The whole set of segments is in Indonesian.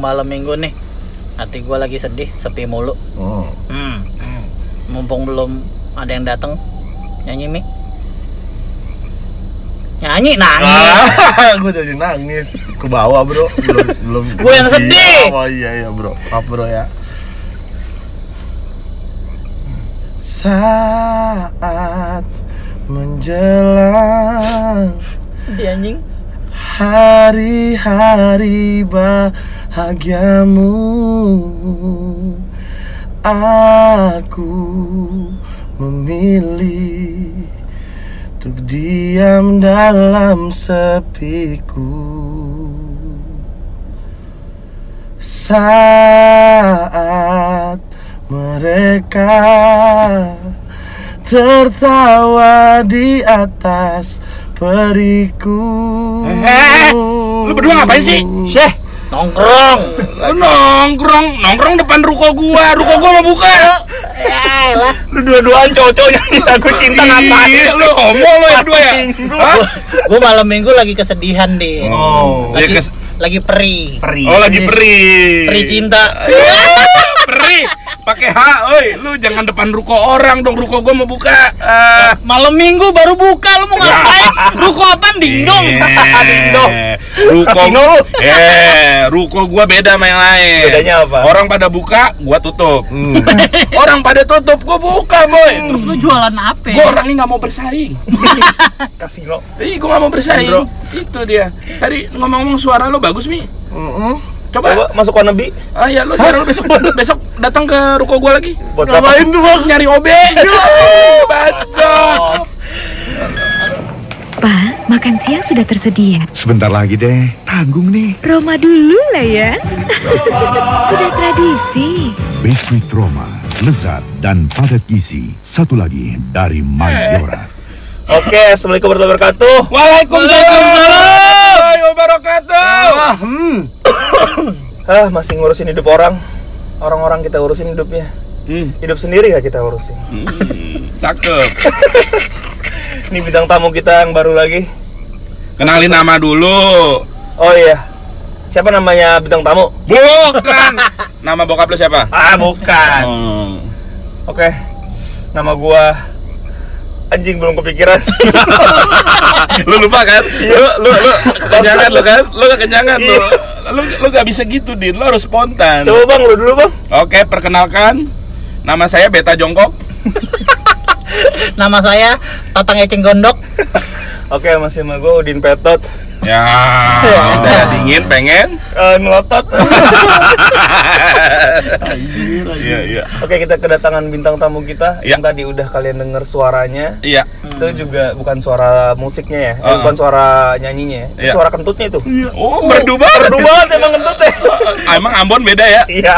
malam minggu nih hati gua lagi sedih sepi mulu. Oh. hmm. hmm. mumpung belum ada yang datang nyanyi mi. Nyanyi nangis. Ah, gue jadi nangis. Ke bawah bro. Belum belum Gua yang sedih. oh iya iya bro. Maaf bro ya. Saat menjelang sedih anjing hari-hari bahagiamu. Aku memilih untuk diam dalam sepiku. Saat mereka tertawa di atas periku Eh, lu berdua ngapain sih? Syeh nongkrong. Lu nongkrong, nongkrong depan ruko gua, ruko gua mau buka. ya lah. Lu dua-duaan cowok-cowoknya. Lagu cinta ngapain? Iya, lu homo lu ya? Berdua ya? Gue malam minggu lagi kesedihan deh Oh, lagi ya kes- lagi peri peri. Oh lagi peri. peri cinta Peri. Pakai H, oi. Lu jangan depan ruko orang dong. Ruko gua mau buka. Eh, malam minggu baru buka lu mau ngapain ruko apaan dingdong Dingdong. Ruko Kasino lu. Eh, ruko gua beda sama yang lain. Bedanya apa? Orang pada buka, gua tutup. Hmm. Orang pada tutup, gua buka, boy. terus lu jualan apa Gua orangnya nggak mau bersaing. Kasino. Ih, gua nggak mau bersaing. Bro. Itu dia. Tadi ngomong-ngomong suara lu bagus, Mi. Mm-mm. Coba. Coba masuk wannabe. Ah ya, lu sekarang besok besok datang ke ruko gua lagi. Buat ngapain tuh bang? Nyari OB. Bacot. Pak, makan siang sudah tersedia. Sebentar lagi deh, tanggung nih. Roma dulu lah ya. sudah tradisi. Biskuit Roma, lezat dan padat gizi. Satu lagi dari Mayora. Oke, assalamualaikum warahmatullahi wabarakatuh. Waalaikumsalam warahmatullahi wabarakatuh. hmm. Ah, masih ngurusin hidup orang. Orang-orang kita urusin hidupnya. Hmm, Hidup sendiri gak kita urusin. hmm, cakep. Ini bidang tamu kita yang baru lagi. Kenalin nama dulu. Oh iya. Siapa namanya bidang tamu? Bukan. Nama bokap lu siapa? Ah, bukan. Hmm. Oke. Nama gua anjing belum kepikiran. lu lupa kan? Lu lu lu kenyangan lu kan? Lu kekenyangan lu. Lu lu gak bisa gitu, Din. Lu harus spontan. Coba Bang, lu dulu, Bang. Oke, perkenalkan. Nama saya Beta Jongkok. nama saya Tatang Eceng Gondok Oke, masih sama gua Udin Petot. Ya, udah dingin pengen. Eh, melotot. Iya, iya. Oke, kita kedatangan bintang tamu kita Iya. yang tadi udah kalian dengar suaranya. Iya. Itu juga bukan suara musiknya ya, Uh-uh. bukan suara nyanyinya, ya. itu Iya. suara kentutnya itu. Oh, merdu banget. Merdu banget emang kentutnya. Ah, Emang Ambon beda ya? Iya.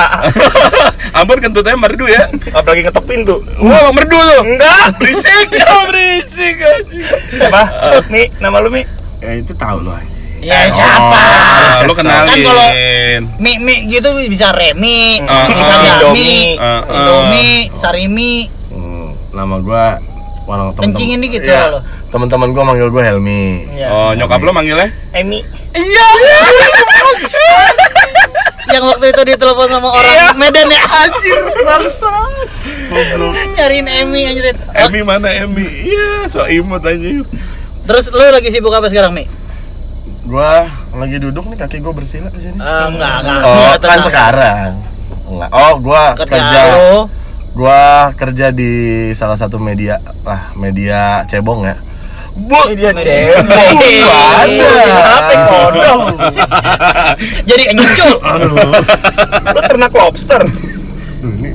Ambon kentutnya merdu ya? Apalagi ngetok pintu. Wow, merdu tuh. Enggak. Berisik, berisik anjing. Siapa? Mi, nama lu Mi? Eh itu tahu loh. ya siapa Ah, lu kenalin. Kan kalau Mi Mi gitu bisa Remi, bisa ah, Dami, Indomie. Ah, ah. Indomie, Sarimi, Hmm, nama gua walau temen kencingin dikit Iya, ya lo. teman-teman gua manggil gua Helmi Iya. Oh, nyokap lu manggilnya? Emi. Yang waktu itu ditelepon sama orang Iya. Medan ya anjir bangsa. Nyariin Emi anjir. Oh, Emi mana Emi? Iya, so imut aja. Terus lu lagi sibuk apa sekarang Mi? gua lagi duduk nih kaki gua bersila di sini Eh, enggak, enggak. oh enggak, kan tenang. sekarang enggak oh gua Kerja, kerja gua kerja di salah satu media lah media cebong ya Bu, Media. Ada. Apa? Jadi nyucul. Lu ternak lobster.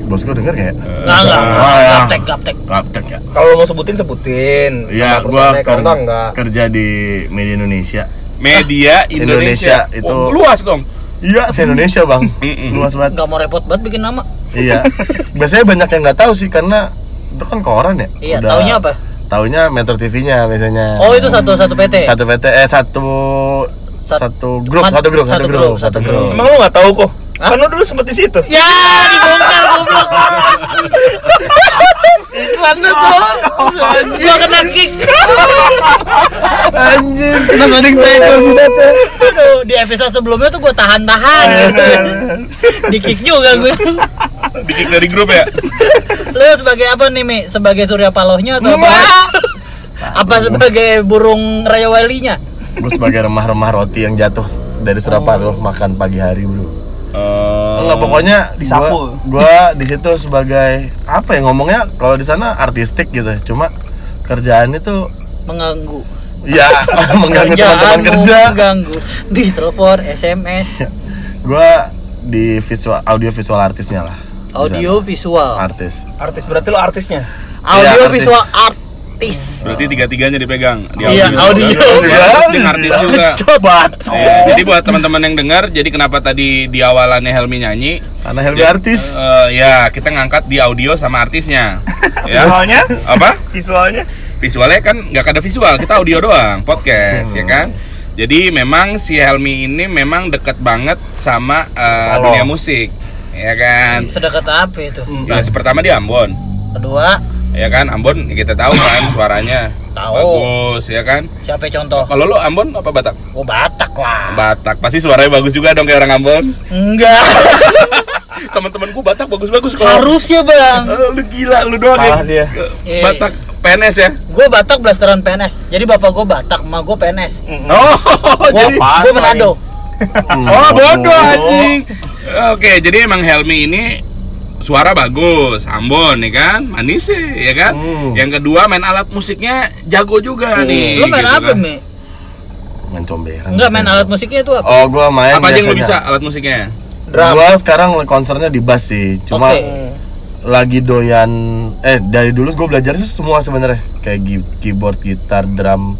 Bos gua denger kayak Enggak, enggak. Oh, ya. Gaptek, gaptek. Gaptek ya Kalau mau sebutin sebutin. Iya, kalau enggak enggak. kerja di media Indonesia. Media Indonesia. Indonesia, itu- Oh, luas dong. Iya, se Indonesia bang. Luas banget. Enggak mau repot banget bikin nama. Iya. Biasanya banyak yang nggak tahu sih karena itu kan koran ya. Iya, Udah- taunya apa? Taunya Metro TV-nya biasanya. Oh, itu satu satu PT. Satu PT eh satu Sat- satu grup, satu grup, satu grup, satu grup. Emang lu nggak tahu kok? Hah? Kan lu dulu sempet di situ. Ya, dibongkar goblok. iklannya tuh. Gua kena kick. Anjing, kena sliding tackle jidatnya. Aduh, di episode sebelumnya tuh gua tahan-tahan gitu. Di kick juga gue. Bikin dari grup ya. Lu sebagai apa nih, Mi? Sebagai Surya Palohnya atau apa? Apa sebagai burung raya walinya? Gue sebagai remah-remah roti yang jatuh dari Surapalo makan pagi hari bro. Eh, Enggak pokoknya Disapu. Gua, gua di situ sebagai apa ya ngomongnya kalau di sana artistik gitu. Cuma kerjaannya tuh Mengganggu. ya mengganggu teman-teman kerja. Mengganggu. Di telepon, SMS, Gua di visual audio visual artisnya lah. Di audio visual. artis. Artis berarti lo artisnya. Audio artis. visual artis. berarti tiga-tiganya dipegang. Di Iya, audio. Dia dia artis juga. Coba. Iya, jadi buat teman-teman yang dengar, jadi kenapa tadi di awalannya Helmi nyanyi? Karena Helmi artis. Eh, ya, kita ngangkat di audio sama artisnya. ya. Visualnya? Apa? Visualnya? Visualnya kan nggak ada visual, kita audio doang, podcast, ya kan? Jadi memang si Helmi ini memang deket banget sama Halo. dunia musik, ya kan? Sedekat apa itu? Ya, pertama di Ambon, Kedua, ya kan? Ambon kita tahu kan suaranya Tahu. bagus, ya kan? siapa contoh? Kalau lo Ambon apa Batak? Oh, Batak lah. Batak, pasti suaranya bagus juga dong kayak orang Ambon. Enggak. Teman-temanku Batak bagus-bagus kok. Harusnya, Bang. Eh, lu gila lu doang Salah ya. dia. Iya. Batak PNS ya. Gue Batak blasteran PNS. Jadi bapak gue Batak, emak gue PNS. Oh, Gue jadi gue Manado. Oh, bodoh anjing. Oke, jadi emang Helmi ini suara bagus, Ambon ya kan, manis sih ya kan. Hmm. Yang kedua main alat musiknya jago juga nih. Lu main gitu apa, kan. Mi? Main comberan. Enggak main alat musiknya itu apa? Oh, gua main Apa aja yang lu biasanya. bisa alat musiknya? Gua sekarang konsernya di bass sih. Cuma Oke. lagi doyan eh dari dulu gue belajar sih semua sebenarnya kayak keyboard, gitar, drum.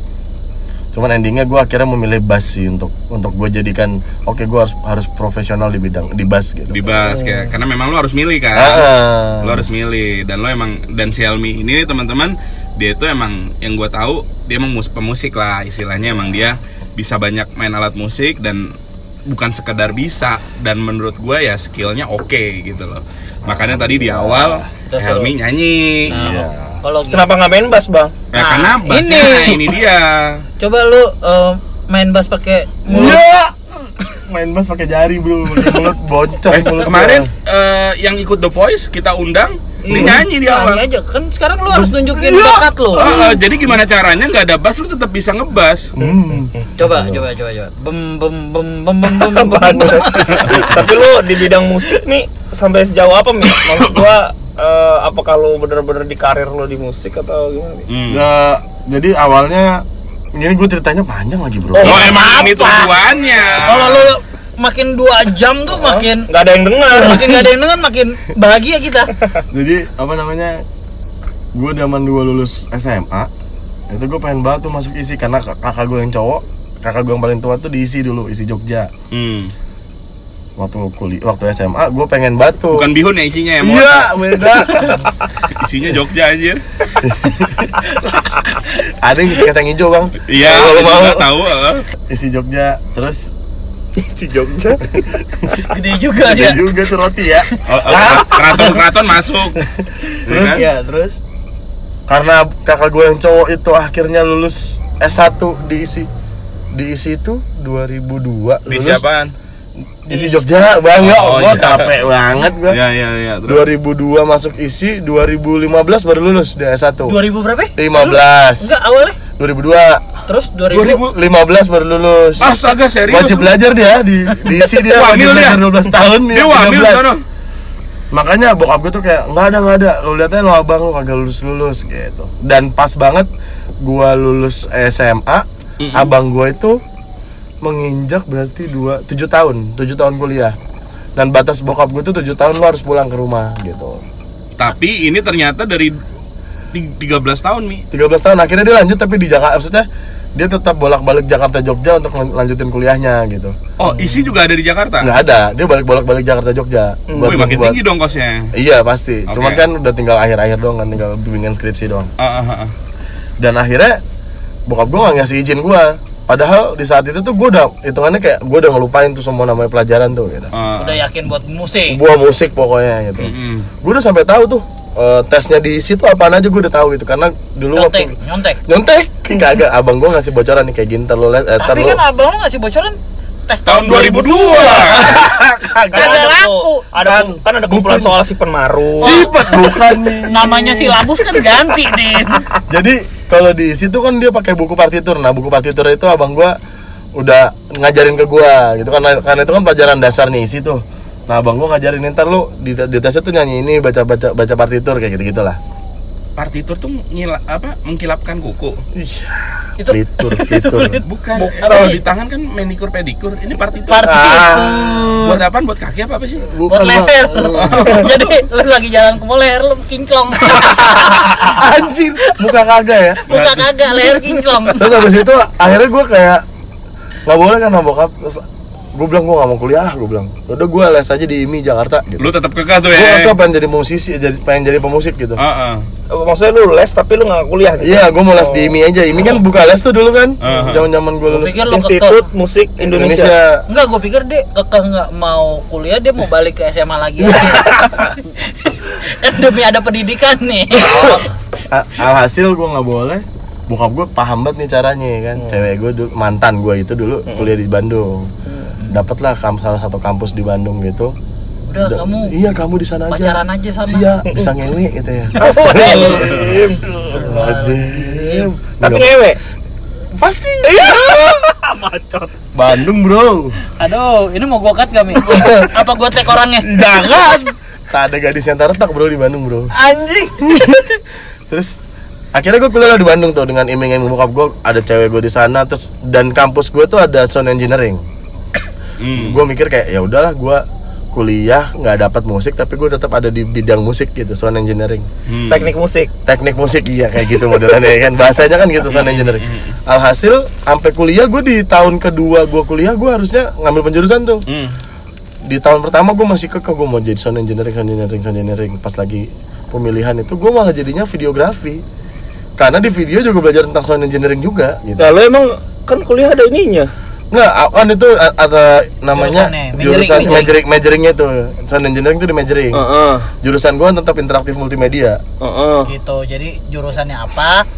Cuman endingnya gue akhirnya memilih bass sih untuk untuk gue jadikan oke gue harus harus profesional di bidang di bass gitu. Di bass kayak karena memang lu harus milih kan. Ah. Lo harus milih dan lo emang dan si Helmi ini teman-teman dia itu emang yang gue tahu dia emang mus pemusik lah istilahnya emang dia bisa banyak main alat musik dan bukan sekedar bisa dan menurut gue ya skillnya oke gitu loh makanya tadi di awal Terus Helmi nyanyi Nah, Iya. Kalau Kenapa nggak main bass bang? ya Nah, karena bassnya ini. ini. dia coba lu eh, main bass pakai mulut. Iya. Main bass pakai jari, Bro. Pakai mulut boncos Eh, mulut kemarin gua. eh, yang ikut The Voice kita undang dia nyanyi di awal Nyanyi aja kan sekarang lu harus nunjukin bakat lu. Oh, oh, jadi gimana caranya nggak ada bass lu tetap bisa ngebas Hmm. Coba, coba, coba, coba. Bem bem bem bem bem bem bem. bem. Tapi lu di bidang musik nih sampai sejauh apa mi? Maksud gua eh, apakah lu bener-bener di karir lu di musik atau gimana? Hmm. Nggak, jadi awalnya ini gue ceritanya panjang lagi, Bro. Oh, Oh, nggak emang ini apa-apa. tujuannya. Kalau lu makin dua jam tuh makin Nggak ada yang dengar. makin gak ada yang dengar makin bahagia kita. Jadi apa namanya? Gue zaman gue lulus SMA, itu gue pengen banget tuh masuk isi karena kak- kakak gue yang cowok, kakak gue yang paling tua tuh diisi dulu, isi Jogja. Hmm. Waktu kuliah, waktu SMA, gue pengen tuh. Bukan bihun ya isinya ya? Iya, beda. Isinya Jogja anjir. Ada yang isi kacang hijau bang. Iya, Kalau mau tahu. isi Jogja, terus Si Jogja. Gede juga ada ya. juga tuh roti ya. Oh, oh, keraton-keraton masuk. Terus? Ya kan? Terus Karena kakak gue yang cowok itu akhirnya lulus S1 diisi diisi itu 2002 Di lulus siapaan? Isi Jogja bangga Oh, oh, iya. capek banget gue Iya, iya, iya. Terus 2002 masuk isi 2015 baru lulus di S1 2000 berapa? 15 Enggak awalnya. 2002 Terus 2000. 15 baru lulus Astaga, serius? wajib belajar dia di diisi dia wajib dia? belajar 12 tahun Dia wamil 13. sono. makanya bokap gue tuh kayak nggak ada nggak ada lo liatnya lo abang lo kagak lulus lulus gitu dan pas banget gua lulus SMA Mm-mm. abang gua itu menginjak berarti dua tujuh tahun tujuh tahun kuliah dan batas bokap gue tuh tujuh tahun lo harus pulang ke rumah gitu Tapi ini ternyata dari ti- 13 tahun, Mi. 13 tahun akhirnya dia lanjut tapi di Jakarta maksudnya dia tetap bolak-balik Jakarta Jogja untuk lan- lanjutin kuliahnya gitu Oh, isi juga ada di Jakarta? nggak ada dia balik bolak-balik Jakarta Jogja Buat- Wih, makin buat- tinggi dong kosnya. iya pasti Oke. cuman kan udah tinggal akhir-akhir doang kan tinggal bimbingan skripsi doang Ah, ah, ah. dan akhirnya bokap gue nggak ngasih izin gue padahal di saat itu tuh gue udah hitungannya kayak gue udah ngelupain tuh semua namanya pelajaran tuh gitu Ah. Udah yakin buat musik. gue musik pokoknya gitu Mm-mm. gue udah sampai tahu tuh eh, tesnya di situ apaan aja gue udah tahu gitu karena dulu Nyontek, waktu nyontek. nyontek enggak agak abang gue ngasih bocoran nih kayak gini ntar lu lihat eh, Tapi kan abang lu ngasih bocoran tes Tahun 2002. Kagak Kan ada laku. Ada Kan, kan ada kumpulan soal si penmaru. sifat bukan nih Namanya silabus kan ganti, Din. jadi kalau di situ kan dia pakai buku partitur. Nah buku partitur itu abang gua udah ngajarin ke gua gitu kan. Karena itu kan pelajaran dasar nih isi tuh nah abang gua ngajarin ntar lu di, di tesnya tuh nyanyi ini baca baca baca partitur kayak gitu gitulah Partitur tuh ngila, apa mengkilapkan kuku. Itu partitur Bukan. Buk- apa kalau di tangan kan manikur pedikur. Ini partitur. partitur. Buat apaan? Buat kaki apa apa sih? Buat Bukan, leher. Bang. Jadi lu lagi jalan ke mall leher lu kinclong. anjir muka kagak ya Buka kagak leher kinclong. terus habis itu akhirnya gua kayak nggak boleh kan sama bokap terus gue bilang gue nggak mau kuliah gue bilang udah gue les aja di IMI Jakarta gitu Lu tetap kekeh tuh gue ya. tuh pengen jadi musisi jadi pengen jadi pemusik gitu Heeh. Oh, Maksudnya lu les tapi lu nggak kuliah gitu. Iya, gue mau les di IMI aja. IMI kan buka les tuh dulu kan. Uh-huh. Zaman-zaman gue lulus Pikir lu Institut kekeh. Musik Indonesia. Indonesia. Enggak, gue pikir dia kekeh nggak mau kuliah, dia mau balik ke SMA lagi. kan demi ada pendidikan nih. Alhasil gue nggak boleh. Bokap gue paham banget nih caranya ya kan. Cewek gue dulu mantan gue itu dulu kuliah di Bandung. Dapatlah kam salah satu kampus di Bandung gitu. Udah Da- kamu Iya, kamu di sana aja. pacaran aja sana. Iya, bisa ngewe gitu ya. Astagfirullahaladzim. Astagfirullahaladzim. Tapi ngewe. pasti. Macot. Bandung, Bro. Aduh, ini mau gue cut gak, Mi? Apa gue tag orangnya? Jangan. Tak ada gadis yang terletak, Bro, di Bandung, Bro. Anjing. terus akhirnya gue kuliah di Bandung tuh dengan iming-iming bokap gue ada cewek gue di sana terus dan kampus gue tuh ada sound engineering Hmm. gue mikir kayak ya udahlah gue kuliah nggak dapat musik tapi gue tetap ada di bidang musik gitu sound engineering Hmm. Teknik musik. teknik musik iya kayak gitu modelannya ya kan bahasanya kan gitu sound engineering alhasil sampai kuliah gue di tahun kedua gue kuliah gue harusnya ngambil penjurusan tuh Hmm. di tahun pertama gue masih kekeh gue mau jadi sound engineering sound engineering sound engineering pas lagi pemilihan itu gue malah jadinya videografi karena di video juga belajar tentang sound engineering juga gitu Nah, lu emang kan kuliah ada ininya. Nggak kan itu ada namanya jurusan majoring. majoring majoringnya tuh sound engineering itu di majoring Heeh. jurusan gue tetap interaktif multimedia Heeh. Gitu. Jadi jurusannya apa?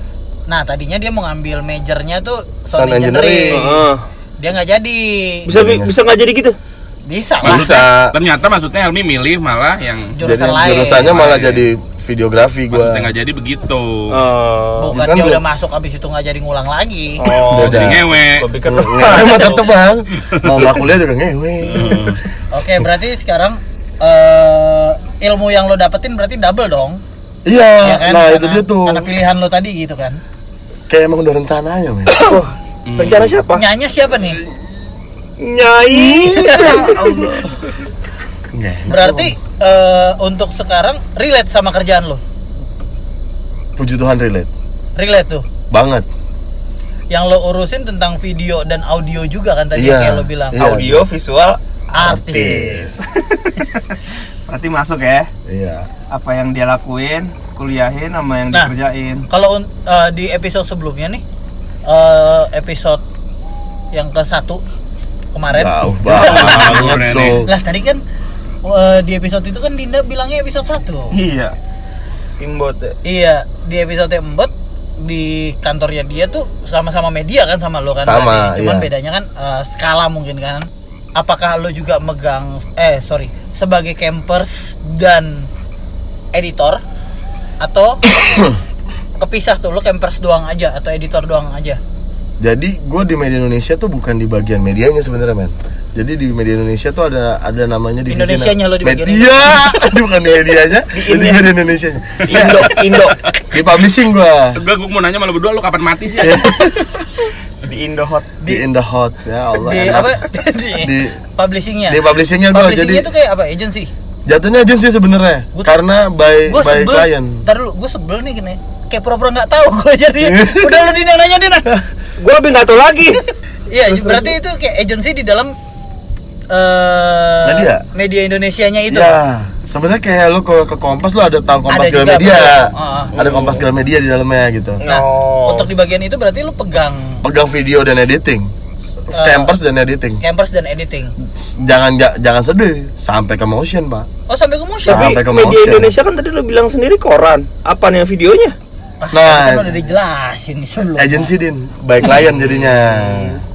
Nah, tadinya dia mau ngambil majornya tuh Sound sound, engineering. engineering. Heeh. Dia nggak jadi. Bisa bi- bisa nggak jadi gitu? Bisa lah. bisa Ternyata maksudnya Helmi milih malah yang Jurusan jadi lain. jurusannya malah Lain. jadi videografi gue maksudnya nggak jadi begitu. Oh. Bukan Kan dia udah masuk abis itu nggak jadi ngulang lagi. Oh, Beda. Jadi ngewe. Gua pikir Emang tetep bang mau nggak kuliah juga ngewe Oke, berarti sekarang eh ilmu yang lo dapetin berarti double dong. iya ya kan? nah karena, itu dia tuh Karena pilihan lo tadi gitu kan. kayak emang udah rencananya men Oh, rencana siapa? Penyanyi siapa nih? Nyai. Nggak enak Berarti eh, untuk sekarang relate sama kerjaan lo. puji Tuhan relate Relate tuh. banget Yang lo urusin tentang video dan audio juga kan tadi Iya. kayak lo bilang. Iya. Audio, visual, Artis. berarti masuk ya. iya Apa yang dia lakuin, kuliahin sama yang Nah. dikerjain. Kalau eh, di episode sebelumnya nih, eh, episode yang ke satu kemarin. jauh Banget tuh Lah tadi kan eh, di episode itu kan Dinda bilangnya episode 1 Iya. Simbot ya. Iya, di episode 4 di kantornya dia tuh sama-sama media kan sama lo kan Sama, tadi. Cuman iya. bedanya kan eh, skala mungkin kan. Apakah lo juga megang eh sorry sebagai campers dan editor atau kepisah tuh lo campers doang aja atau editor doang aja? Jadi gue di media Indonesia tuh bukan di bagian medianya sebenarnya men. Jadi di media Indonesia tuh ada ada namanya divisi Indonesianya lo di bagian media. Di bukan di medianya, di, di media Indonesia. Indo, Indo. Di publishing gue. Gue gue mau nanya malah berdua lu kapan mati sih? Di Indo Hot. Di in the hot ya Allah. Di enak. apa? di, Di- publishingnya. Di publishingnya gue Publishingnya jadi tuh kayak apa? Agency. jatuhnya agensi sebenarnya karena by by sebel client. ntar dulu gue sebel nih gini kayak pura-pura nggak tahu gue jadi udah lu Dina nanya Dina Gue lebih nggak tahu lagi. iya berarti itu kayak agency di dalam eh Media? media Indonesianya itu Ya, sebenarnya kayak lu ke, ke Kompas lu ada tahu Kompas Ada Gramedia. betul. Ah. Ada Kompas Gramedia di dalamnya gitu. nah Oh. untuk di bagian itu berarti lu pegang Pegang video dan editing. eh, campers dan editing campers dan editing. jangan ja- jangan sedih sampai ke motion pak Oh sampai ke motion. Tapi Sampai ke media motion. Indonesia kan tadi lo bilang sendiri koran. Apa nih yang videonya? Ah, Nah. kan udah dijelasin sebelum. agency din. Baik klien jadinya.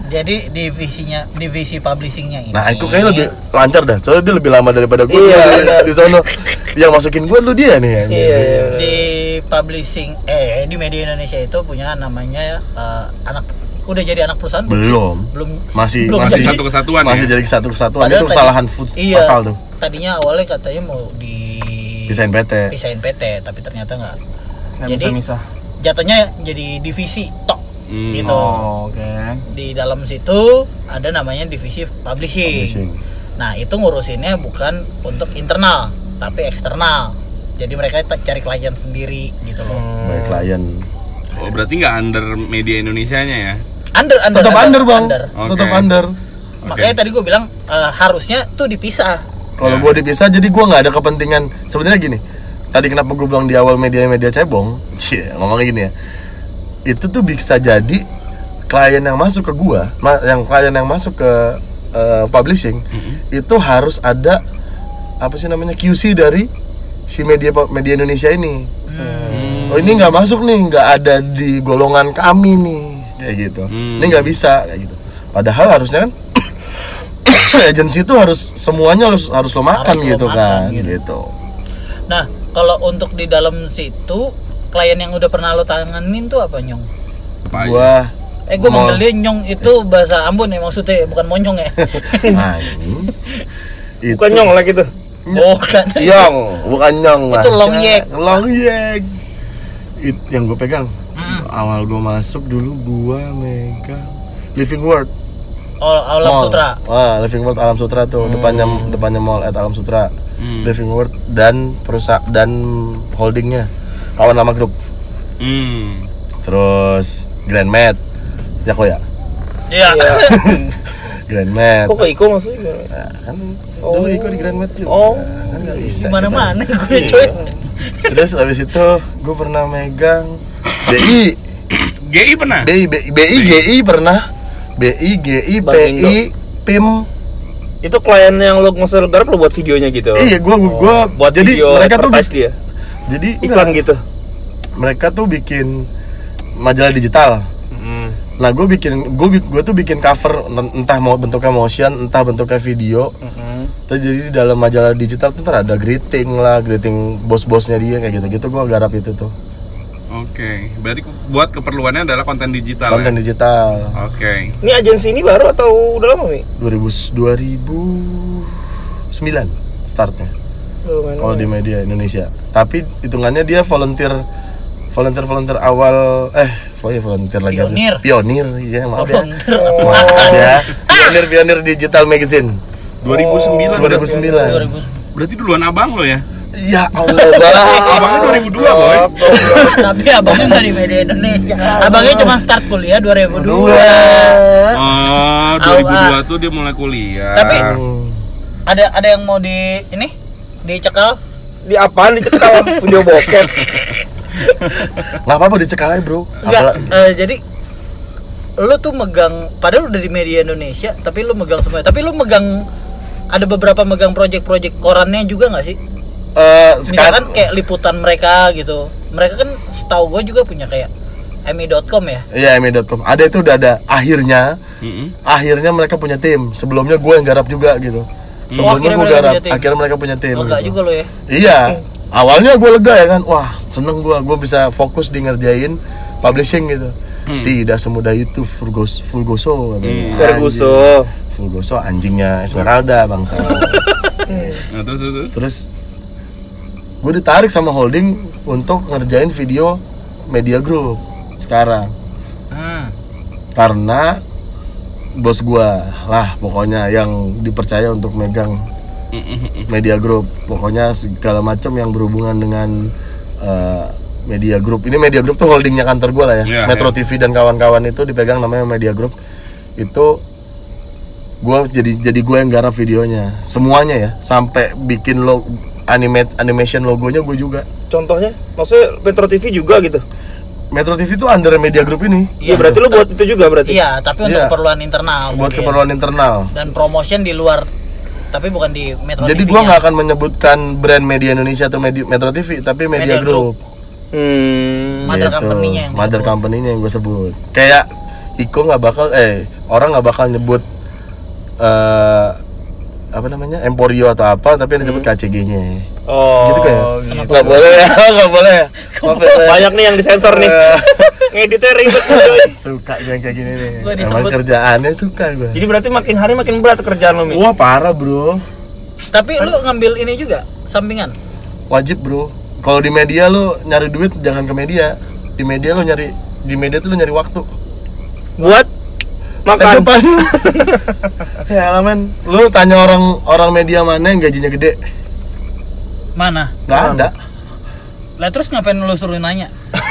Jadi divisinya, divisi publishingnya ini. nah itu kayaknya lebih lancar dah. Soalnya dia lebih lama daripada gue Iya, di, sono yang masukin gue lu dia nih ya Iya, iya. di publishing eh di media Indonesia itu punya namanya eh, anak udah jadi anak perusahaan? Belum. Belum. Masih belum Masih jadi. satu kesatuan masih ya. jadi satu kesatuan Padahal itu kesalahan food iya, fatal tuh. Tadinya awalnya katanya mau di desain PT pisahin PT tapi ternyata nggak Nggak Jadi- misah. jatuhnya jadi divisi tok Hmm. gitu Oh, oke. di dalam situ ada namanya divisi publishing. Publishing. Nah itu ngurusinnya bukan untuk internal tapi eksternal. Jadi mereka cari klien sendiri gitu loh. baik klien Oh, berarti nggak under media Indonesianya ya? Under, under, tetap under bang under. Oke. tetap under Makanya tadi gue bilang eh, harusnya tuh dipisah. Kalau Ya. gue dipisah, jadi gue nggak ada kepentingan. Sebenarnya gini, tadi kenapa gue bilang di awal media-media cebong, cie, ngomongnya gini ya. Itu tuh bisa jadi klien yang masuk ke gue, yang klien yang masuk ke eh, publishing, itu harus ada apa sih namanya QC dari si media media Indonesia ini. Oh ini nggak masuk nih, nggak ada di golongan kami nih, kayak gitu. Hmm. Ini nggak bisa kayak gitu. Padahal harusnya kan agensi itu harus semuanya harus harus lo makan Harus lo gitu makan, kan gitu. gitu. Nah kalau untuk di dalam situ klien yang udah pernah lo tanganin tuh apa nyong? Apa? Gua Eh gue Mau- manggil dia nyong itu bahasa Ambon ya maksudnya bukan monyong ya. anjing. itu Bukan nyong lah gitu. oh kan. Yong, bukan nyong Mas. Itu long yek. Long yek. It yang gue pegang. Hmm. Awal gue masuk dulu gua megang Living World Oh, Alam Mall. Sutra. Ah, Living World Alam Sutra tuh depannya depannya mall at Alam Sutra. Hmm. Living World dan perusahaan dan holdingnya kawan lama grup. Hmm. Terus Grand Med. Ya kok ya? Iya. Grand Med. Kok ke Iko maksudnya? Nah, kan Oh. dulu ikut di Grand Med juga. Oh. kan nggak bisa. Mana-mana kita. gue coy. Terus abis itu gue pernah megang BI, GI pernah? BI, BI, BI, GI pernah, BI, GI, Bank Indo. PI, PIM. Itu klien yang lo nge garap lo buat videonya gitu. Iya, gua gua buat jadi video mereka tuh dia. jadi Iklan enggak, gitu. mereka tuh bikin majalah digital. Hmm. Nah, gue bikin gue gue tuh bikin cover entah mau bentuknya motion, entah bentuknya video. Hmm. Terus jadi di dalam majalah digital tuh ntar ada greeting lah, greeting bos-bosnya dia kayak gitu-gitu gue garap itu tuh. Oke, berarti buat keperluannya adalah konten digital. Konten ya? digital. Oke. Ini agensi ini baru atau udah lama nih? 2000 2009 startnya kalau di media Indonesia. Tapi hitungannya dia volunteer volunteer volunteer awal eh oh iya volunteer lagi Pionir. pionir ya maaf ya Volunteer. maaf ya pionir pionir digital magazine 2009. 2009 Berarti duluan abang lo ya? Ya Allah. Bang Abangnya 2002, boy. Tapi abangnya nggak di media Indonesia. Abangnya cuma start kuliah 2002. Oh, 2002 tuh dia mulai kuliah. Tapi ada ada yang mau di ini? Dicekal Di apaan? Dicekal video bokep? nggak apa-apa dicekal aja bro. Enggak Apalagi- eh, jadi lu tuh megang padahal udah di media Indonesia tapi lu megang semuanya tapi lu megang ada beberapa megang project-project korannya juga nggak sih Eh, misalkan sekarang kayak liputan mereka gitu mereka kan setahu gue juga punya kayak mi.com ya Iya, emi.com. Ada itu udah ada. Akhirnya, Mm-mm. akhirnya mereka punya tim. Sebelumnya gue yang garap juga gitu. Sebelumnya Oh, akhirnya gue mereka garap. punya tim. Akhirnya mereka punya tim. lega gitu. juga lo ya Iya. Awalnya gue lega ya kan. Wah, seneng gue. Gue bisa fokus di ngerjain publishing gitu. Hmm. Tidak semudah itu Fulgos, Fulgoso. Ferguso. Anjing. Fulgoso anjingnya Esmeralda bangsa. Nah, terus, terus, terus. Gue ditarik sama holding untuk ngerjain video media group sekarang. hmm. karena bos gua lah pokoknya yang dipercaya untuk megang media group pokoknya segala macam yang berhubungan dengan eh, media group ini media group tuh holdingnya kantor gua lah ya Iya, Metro iya. TV dan kawan-kawan itu dipegang namanya media group itu gua jadi jadi gua yang garap videonya semuanya ya sampai bikin lo animate animation logonya gue juga Contohnya, maksudnya Metro TV juga gitu. Metro TV itu under media group ini. Iya berarti lu buat itu juga berarti. Iya, tapi untuk Iya. keperluan internal. Buat mungkin. keperluan internal. dan promotion di luar tapi bukan di Metro Jadi TV-nya. gua nggak akan menyebutkan brand media Indonesia atau media Metro TV, tapi media, Media group. Hmm. Mother Gitu. company-nya yang Mother company-nya yang gue sebut. Kayak Iko nggak bakal eh orang nggak bakal nyebut eh apa namanya Emporio atau apa tapi yang disebut KCG-nya. Oh. gitu kayak. Kenapa? Nggak boleh ya, nggak boleh ya. Maaf ya. Banyak nih yang disensor nih. Eh, Ngeditnya ribet suka gue yang kayak gini nih. Gua Emang kerjaannya suka gue. Jadi berarti makin hari makin berat kerjaan lu, Mi. Wah parah bro, tapi lu ngambil ini juga sampingan wajib bro. Kalau di media lu nyari duit jangan ke media. Di media lu nyari di media tuh lu nyari waktu. Buat makan. depan. ya men, lu tanya orang orang media mana yang gajinya gede? mana Nggak ada. lah terus ngapain lu suruh nanya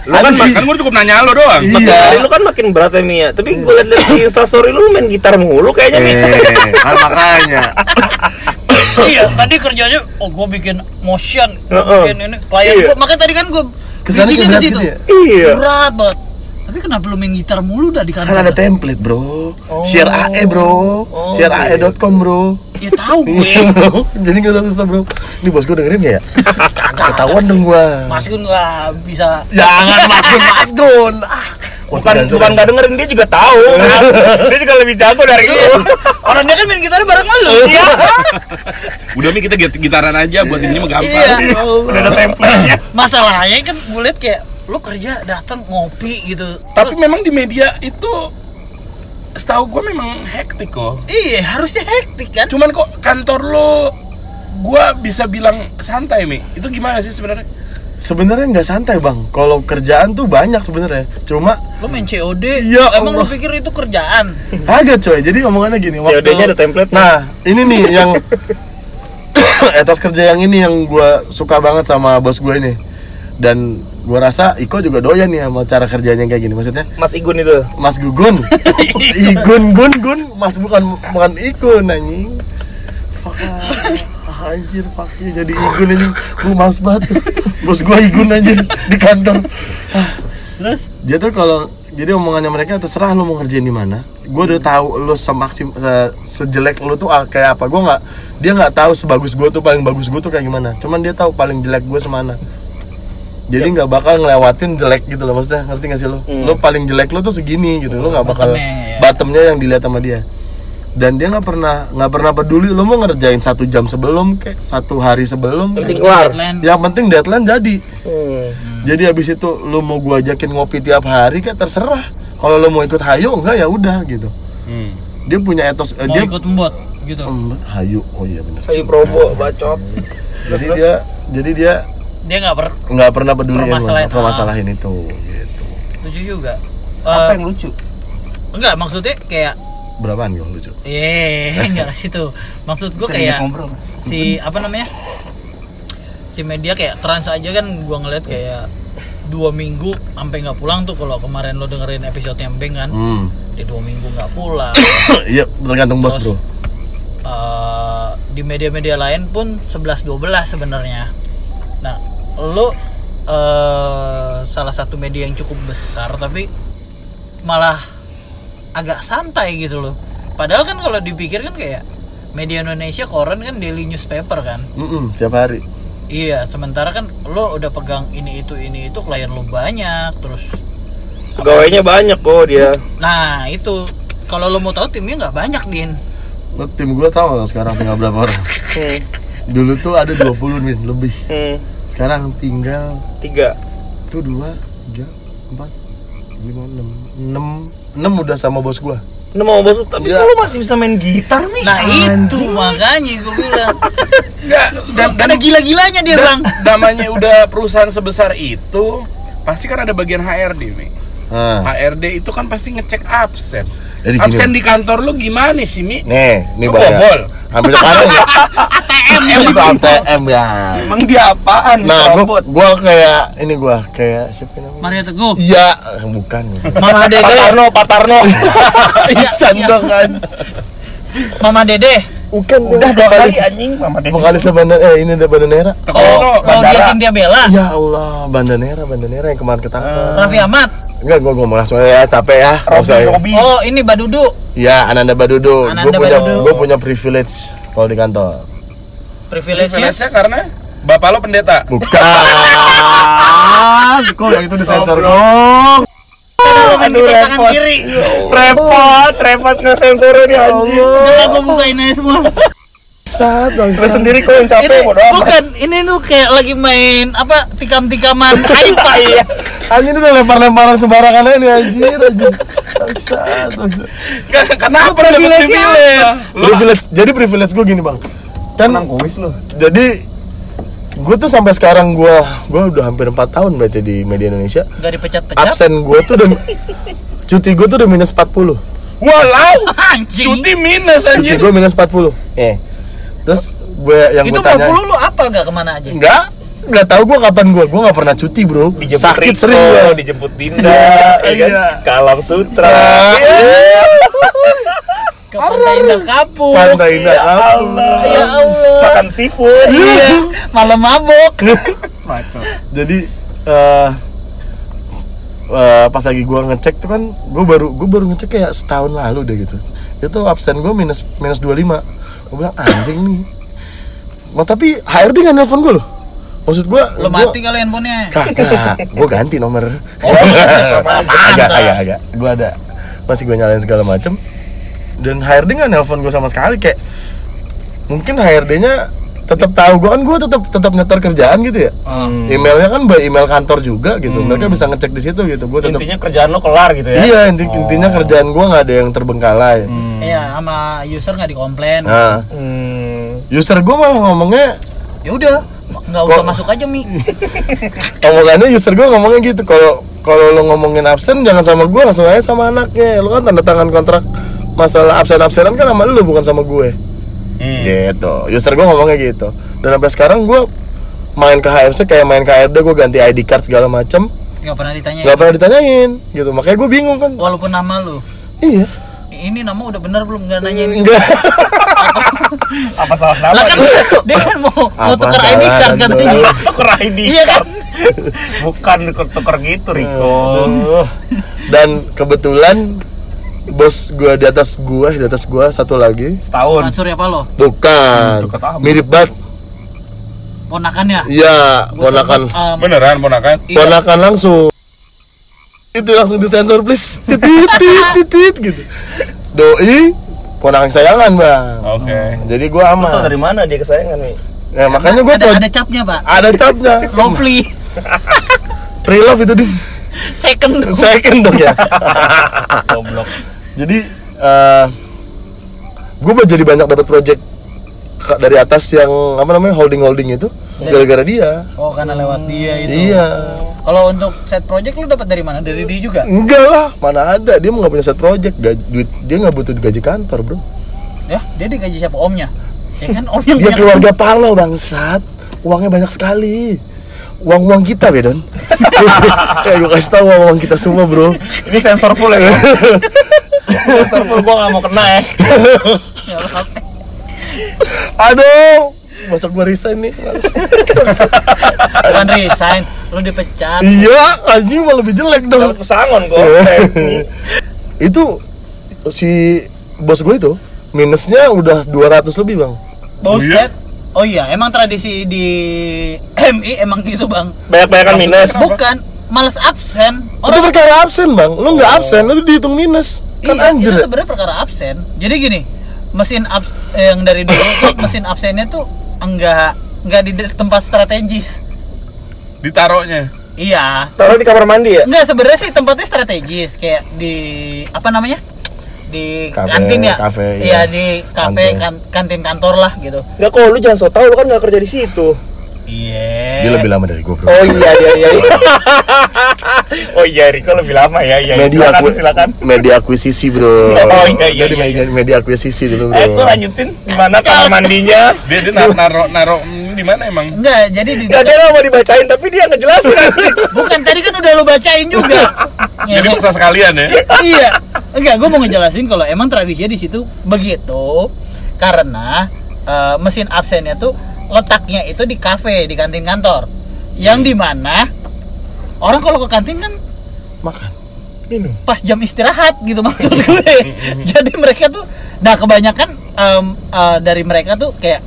Lu kan Ada sih. kan gue cukup nanya lo doang. Iya. Lu kan makin berat ya, Mi ya. Tapi gue liat-liat di instastory lu main gitar mulu kayaknya, Mi. Eh, kan makanya. iya tadi kerjanya oh gua bikin motion gua Heeh. bikin ini klien Iya. gua makanya tadi kan gua Kesannya ke situ. gitu ya? Iya. berat banget tapi kenapa lu main gitar mulu dah di kantor Kan ada template, Bro. Oh. Share AE, Bro. Oh, Share AE.com, Bro. ya tahu gue Iya, bro. Jadi gak usah susah, Bro. Ini bos gue dengerin gak ya? Ketahuan dong gua. Mas Gun bisa Jangan Mas Gun, Mas Gun. Ah. Bukan bukan gak dengerin dia juga tahu. dia juga lebih jago dari lu. orang dia kan main gitar bareng lu Iya. Udah mi kita git- gitaran aja buat ini mah gampang. Iya. Udah ada template-nya. masalahnya kan gue liat kayak lu kerja datang ngopi gitu Tapi memang di media itu setahu gue memang hektik kok. iya harusnya hektik kan Cuman kok kantor lo gua bisa bilang santai mi itu gimana sih sebenarnya Sebenarnya nggak santai bang. Kalau kerjaan tuh banyak sebenarnya. Cuma lu main COD Ya emang lu Allah. pikir itu kerjaan agak coy. Jadi omongannya gini. COD-nya ada template-nya. Nah ini nih yang etos kerja yang ini yang gua suka banget sama bos gue ini. Dan gua rasa Iko juga doyan nih sama cara kerjanya kayak gini. Maksudnya Mas Igun itu. Mas Gugun. Igun gun gun. Mas bukan bukan Ikun anjing. Fuck. ah, Anjir, you, jadi Igun ini. Gua males banget. tuh. Bos gua Igun anjir di kantor. terus Dia tuh kalau jadi omongannya mereka terserah lu mau ngerjain di mana. Gue udah tahu lu semaksim se- sejelek lu tuh ah, kayak apa. Gue nggak dia nggak tahu sebagus gue tuh paling bagus gue tuh kayak gimana. Cuman dia tahu paling jelek gue semana. Jadi nggak bakal ngelewatin jelek gitu loh maksudnya ngerti gak sih lu? Hmm. Lu paling jelek lu tuh segini gitu. Lu nggak bakal Bottomnya, ya. bottomnya yang dilihat sama dia. Dan dia nggak pernah nggak pernah peduli lu mau ngerjain satu jam sebelum kayak satu hari sebelum. Penting kelar. deadline Yang penting deadline jadi. Hmm. Jadi habis itu lu mau gua ajakin ngopi tiap hari kan terserah. Kalau lu mau ikut hayu enggak ya udah gitu. hmm. Dia punya etos eh, mau dia ikut mbot gitu Hmm, hayu. Oh iya benar. Kayu probo bacot. Jadi dia jadi dia dia nggak per nggak pernah peduli Permasalahin. sama permasalahin itu gitu. lucu juga Apa Eh, yang lucu? enggak maksudnya kayak Berapaan gua lucu? eh enggak ke situ maksud gue kayak si apa namanya si media kayak trans aja kan gua ngeliat kayak dua minggu sampai nggak pulang tuh kalau kemarin lo dengerin episode yang Beng kan Hmm. dia dua minggu nggak pulang Iya, tergantung bos, Bro. Eh, di media-media lain pun 11-12 sebenarnya. Nah, lo eh, salah satu media yang cukup besar tapi malah agak santai gitu loh. Padahal kan kalau dipikir kan kayak media Indonesia koran kan daily newspaper kan. Mm tiap hari. Iya, sementara kan lo udah pegang ini itu ini itu klien lo banyak terus. Pegawainya banyak kok dia. Nah itu kalau lo mau tahu timnya nggak banyak din. Lo tim gua tahu nggak sekarang tinggal berapa orang? Hmm. Dulu tuh ada 20 nih lebih. Hmm. Sekarang tinggal Tiga. tuh dua, tiga, empat, lima, enam, enam, enam udah sama bos gua. Ini mau bos tapi kok lu masih bisa main gitar nih? Nah itu makanya gue bilang. Nggak, dan, dan ada gila-gilanya dia bang. namanya udah perusahaan sebesar itu pasti kan ada bagian HRD mi Nah, HRD itu kan pasti ngecek absen Jadi gini, absen di kantor lu gimana sih mi nih, nih Lu Bang, ya. bobol? Hampir sekarang ya. ATM itu ATM ya. Emang dia apaan? Nah, gua, gua kayak ini gua kayak siapa namanya? Maria Teguh. Iya, bukan. Mama Pak Dede. Tarno, Pak Tarno. Iya, Ican iya. dong kan. Mama Dede. Bukan Udah dua kali anjing Mama Dedi. vokalis Bandanera eh ini ada Bandanera. Oh, oh dia. Cynthia Bella. Ya Allah, Bandanera, Bandanera yang kemarin ketangkep. Raffi Ahmad. Enggak, gua ngomong langsung ya, capek ya. Robi usah ya. Robi. Oh, ini Badudu. Ya, Ananda Badudu. Gue Ananda punya Badudu. gue punya privilege kalau di kantor. Privilege-nya. Karena bapak lo pendeta. Bukan. Kok yang itu disensor kok? Aduh repot. Repot, repot ngesensornya nih anjing. Udah gue bukain aja semua. Sat, bang. Lu sendiri kok yang ini capek bodo amat. bukan, ini tuh kayak lagi main apa tikam-tikaman Aipa Iya. Anjing udah lempar-lemparan sembarangan aja nih anjir, anjir. Bangsat, bangsat. Kenapa dapat privilege privilege? Lo Privilege. Jadi privilege gue gini, Bang. Kan Emang kuis lu. jadi gue tuh sampai sekarang gue gue udah hampir 4 tahun berarti di media Indonesia Gak dipecat-pecat absen gue tuh udah cuti gue tuh udah minus 40 Walau Anjing cuti minus cuti anjir. gue minus 40 eh terus gue yang Itu gue tanya 40 lu apal gak ke mana aja? enggak nggak tahu gue kapan gue gue nggak pernah cuti bro Dijemput sakit Riko, sering gue dijemput Dinda, Iya, ya kan? iya. Ke Alam Sutra. Iya. Ke Pantai Indah Kapuk pantai indah Ya apa? Allah. Ya Allah Makan seafood. Iya Malam mabok jadi eh eh, pas lagi gue ngecek tuh kan gue baru gue baru ngecek kayak setahun lalu deh gitu itu absen gue minus minus 25 gue bilang anjing nih. Mau tapi HRD nggak nelfon gue loh. Maksud gue Lo mati kali handphonenya. Kagak gue ganti nomor. Oh, agak pantas. agak agak. Gue ada. Masih gue nyalain segala macem. Dan HRD nggak nelfon gue sama sekali kayak mungkin HRD-nya tetap tahu gue kan gue tetap tetap nyetor kerjaan gitu ya. Hmm. emailnya kan by email kantor juga gitu. Mereka bisa ngecek di situ gitu. Gue tetap Intinya kerjaan lo kelar gitu ya. iya inti intinya kerjaan gue nggak ada yang terbengkalai. Iya sama user gak dikomplain. Nah. Hmm. user gue malah ngomongnya Ya udah nggak usah masuk aja Mi. Omongannya user gue ngomongnya gitu. Kalau kalau lo ngomongin absen jangan sama gue langsung aja sama anaknya. Lo kan tanda tangan kontrak masalah absen absenan kan sama lo bukan sama gue Hmm. gitu. User gue ngomongnya gitu. Dan sampai sekarang gue main ke HMC kayak main ke HRD gue ganti ID card segala macem. Gak pernah ditanya nggak pernah ditanyain gitu. Makanya gue bingung kan. Walaupun nama lu. Iya. Ini nama udah bener belum? Nggak nanyain. Enggak Apa salah nama? Lah kan dia kan mau mau Apa tuker ID card katanya. Dol? Tuker ID Iya kan? Bukan tuker gitu Riko. Aduh. dan kebetulan bos gue di atas gue di atas gue satu lagi. Setahun. Mansur ya Palo bukan. Amat. mirip banget. Ponakannya iya ponakan. Um, Beneran ponakan? iya. ponakan langsung. Itu langsung disensor please. Titit titit titit gitu. Doi ponakan kesayangan bang. Oke. jadi gua Lu tau aman dari mana dia kesayangan nih? ya makanya gua ada, ada capnya pak. Ada capnya. Lovely. Pre love itu di Second second dong ya. Goblok. jadi eh gue jadi banyak dapat project dari atas yang apa namanya holding holding itu gara-gara dia. Oh karena lewat dia itu. Iya. Kalau untuk set project lu dapat dari mana? Dari dia juga? enggak lah mana ada. Dia mau nggak punya set project. Gaji, duit dia nggak butuh gaji kantor bro. Ya dia digaji siapa? Omnya? Ya kan om yang dia keluarga Palo bangsat. Uangnya banyak sekali uang uang kita bedon ya gue kasih tahu uang uang kita semua bro. Ini sensor full ya. sensor full gua nggak mau kena ya. Ya Allah. aduh masuk gue resign nih. Bukan resign, lu dipecat. Iya anjing malah lebih jelek dong. Dapat pesangon gua. itu si bos gue itu minusnya udah 200 lebih bang. Buset Oh iya, emang tradisi di MI emang gitu bang Banyak-banyakan minus. Bukan, males absen itu Orang perkara absen bang lu nggak absen lu dihitung minus kan iya, anjir itu ya sebenarnya perkara absen. Jadi gini, mesin abs eh, yang dari dulu tuh mesin absennya tuh enggak enggak di tempat strategis. Ditaruhnya. Iya. Taruh di kamar mandi ya? Enggak sebenarnya sih tempatnya strategis kayak di apa namanya? Di Kafe, kantin ya. kafe, iya. iya. di kafe Kantin. kan, kantin kantor lah gitu. Enggak kok lu jangan so tau lu kan nggak kerja di situ. Iya. dia lebih lama dari gue bro Oh iya iya iya. iya. oh iya Riko lebih lama ya iya. media silakan aku silakan. media akuisisi bro Oh, iya, iya, Jadi iya, media, media akuisisi dulu bro Eh gua lanjutin di mana kamar mandinya? Dia dia naro naro, naro mm, di mana emang? Enggak, jadi di Gak dia mau dibacain tapi dia ngejelasin. Bukan tadi kan udah lo bacain juga. Jadi Ngehe. paksa sekalian ya. iya. Enggak, gue mau ngejelasin kalau emang tradisinya di situ begitu. karena eh, mesin absennya tuh letaknya itu di kafe di kantin kantor. Yang di mana orang kalau ke kantin kan makan Minum. pas jam istirahat gitu maksud gue. Jadi mereka tuh nah kebanyakan em, eh, dari mereka tuh kayak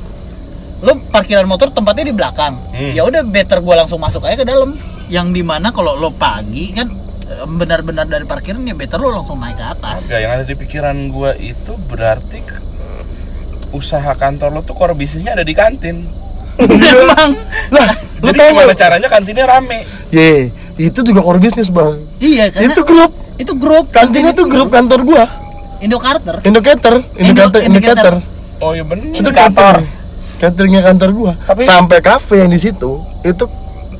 lo parkiran motor tempatnya di belakang. Hmm. ya udah better gue langsung masuk aja ke dalam. Yang di mana kalau lo pagi kan benar-benar dari parkiran ya better lo langsung naik ke atas. Enggak, yang ada di pikiran gua itu berarti usaha kantor lo tuh core bisnisnya ada di kantin. memang lah lu Jadi tau gimana nggak? caranya kantinnya rame? ye itu juga core bisnis bang. Iya karena itu grup. itu grup kantinnya tuh grup kantor gua. Indo Carter indicator indicator Indo- indicator Oh iya bener. itu kantor. cateringnya kantor gua. Tapi- sampai kafe yang di situ itu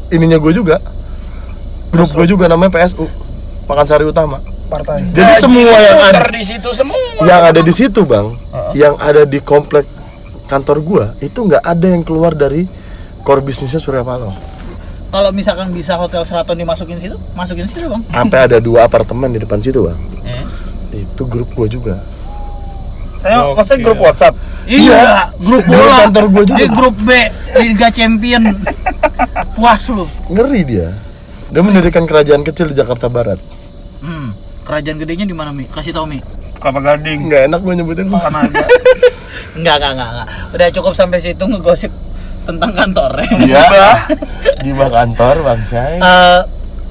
ininya gua juga. Grup gua juga namanya PSU Pakansari Utama Partai. jadi semua yang ada di situ semua. yang ada di situ bang yang ada di komplek kantor gua itu nggak ada yang keluar dari core bisnisnya Surya Paloh kalau misalkan bisa hotel Sheraton dimasukin situ masukin situ bang sampai ada dua apartemen di depan situ bang Hmm. itu grup gua juga Tanya, Oke. maksudnya grup WhatsApp. iya grup Grup bola kantor gua juga. Di grup B Liga Champion puas lu ngeri dia dia mendirikan kerajaan kecil di Jakarta Barat. Kerajaan gedenya di mana mi? Kasih tau mi. Kelapa Gading. nggak enak gua nyebutin. Kan aja. Enggak, enggak, enggak, enggak. Udah cukup sampai situ ngegosip tentang kantor. iya. Di bawah kantor bang saya Eh,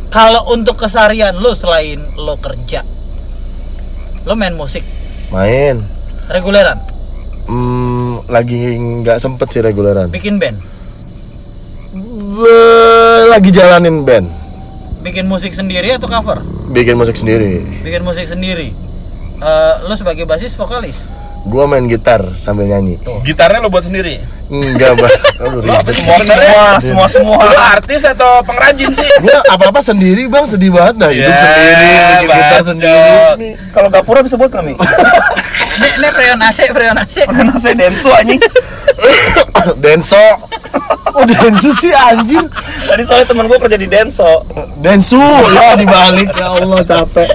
kalau untuk keseharian lu selain lo kerja, lo main musik? Main. Reguleran, hmm, lagi nggak sempet sih reguleran. Bikin band, Be- lagi jalanin band bikin musik sendiri atau cover? bikin musik sendiri Bikin musik sendiri. Eh, lo sebagai basis vokalis. gua main gitar sambil nyanyi Gitarnya lo buat sendiri. enggak sih Semua semua, semua semua. Lo artis atau pengrajin sih? gua apa apa sendiri bang sedih banget dah hidup Ya, sendiri bikin gitar sendiri Kalau Gapura bisa buat kami. Nek, nek freon AC, freon AC. Karena saya denso anjing. Denso oh Densu sih anjing Tadi soalnya temen gue kerja di Denso. Densu ya dibalik ya Allah capek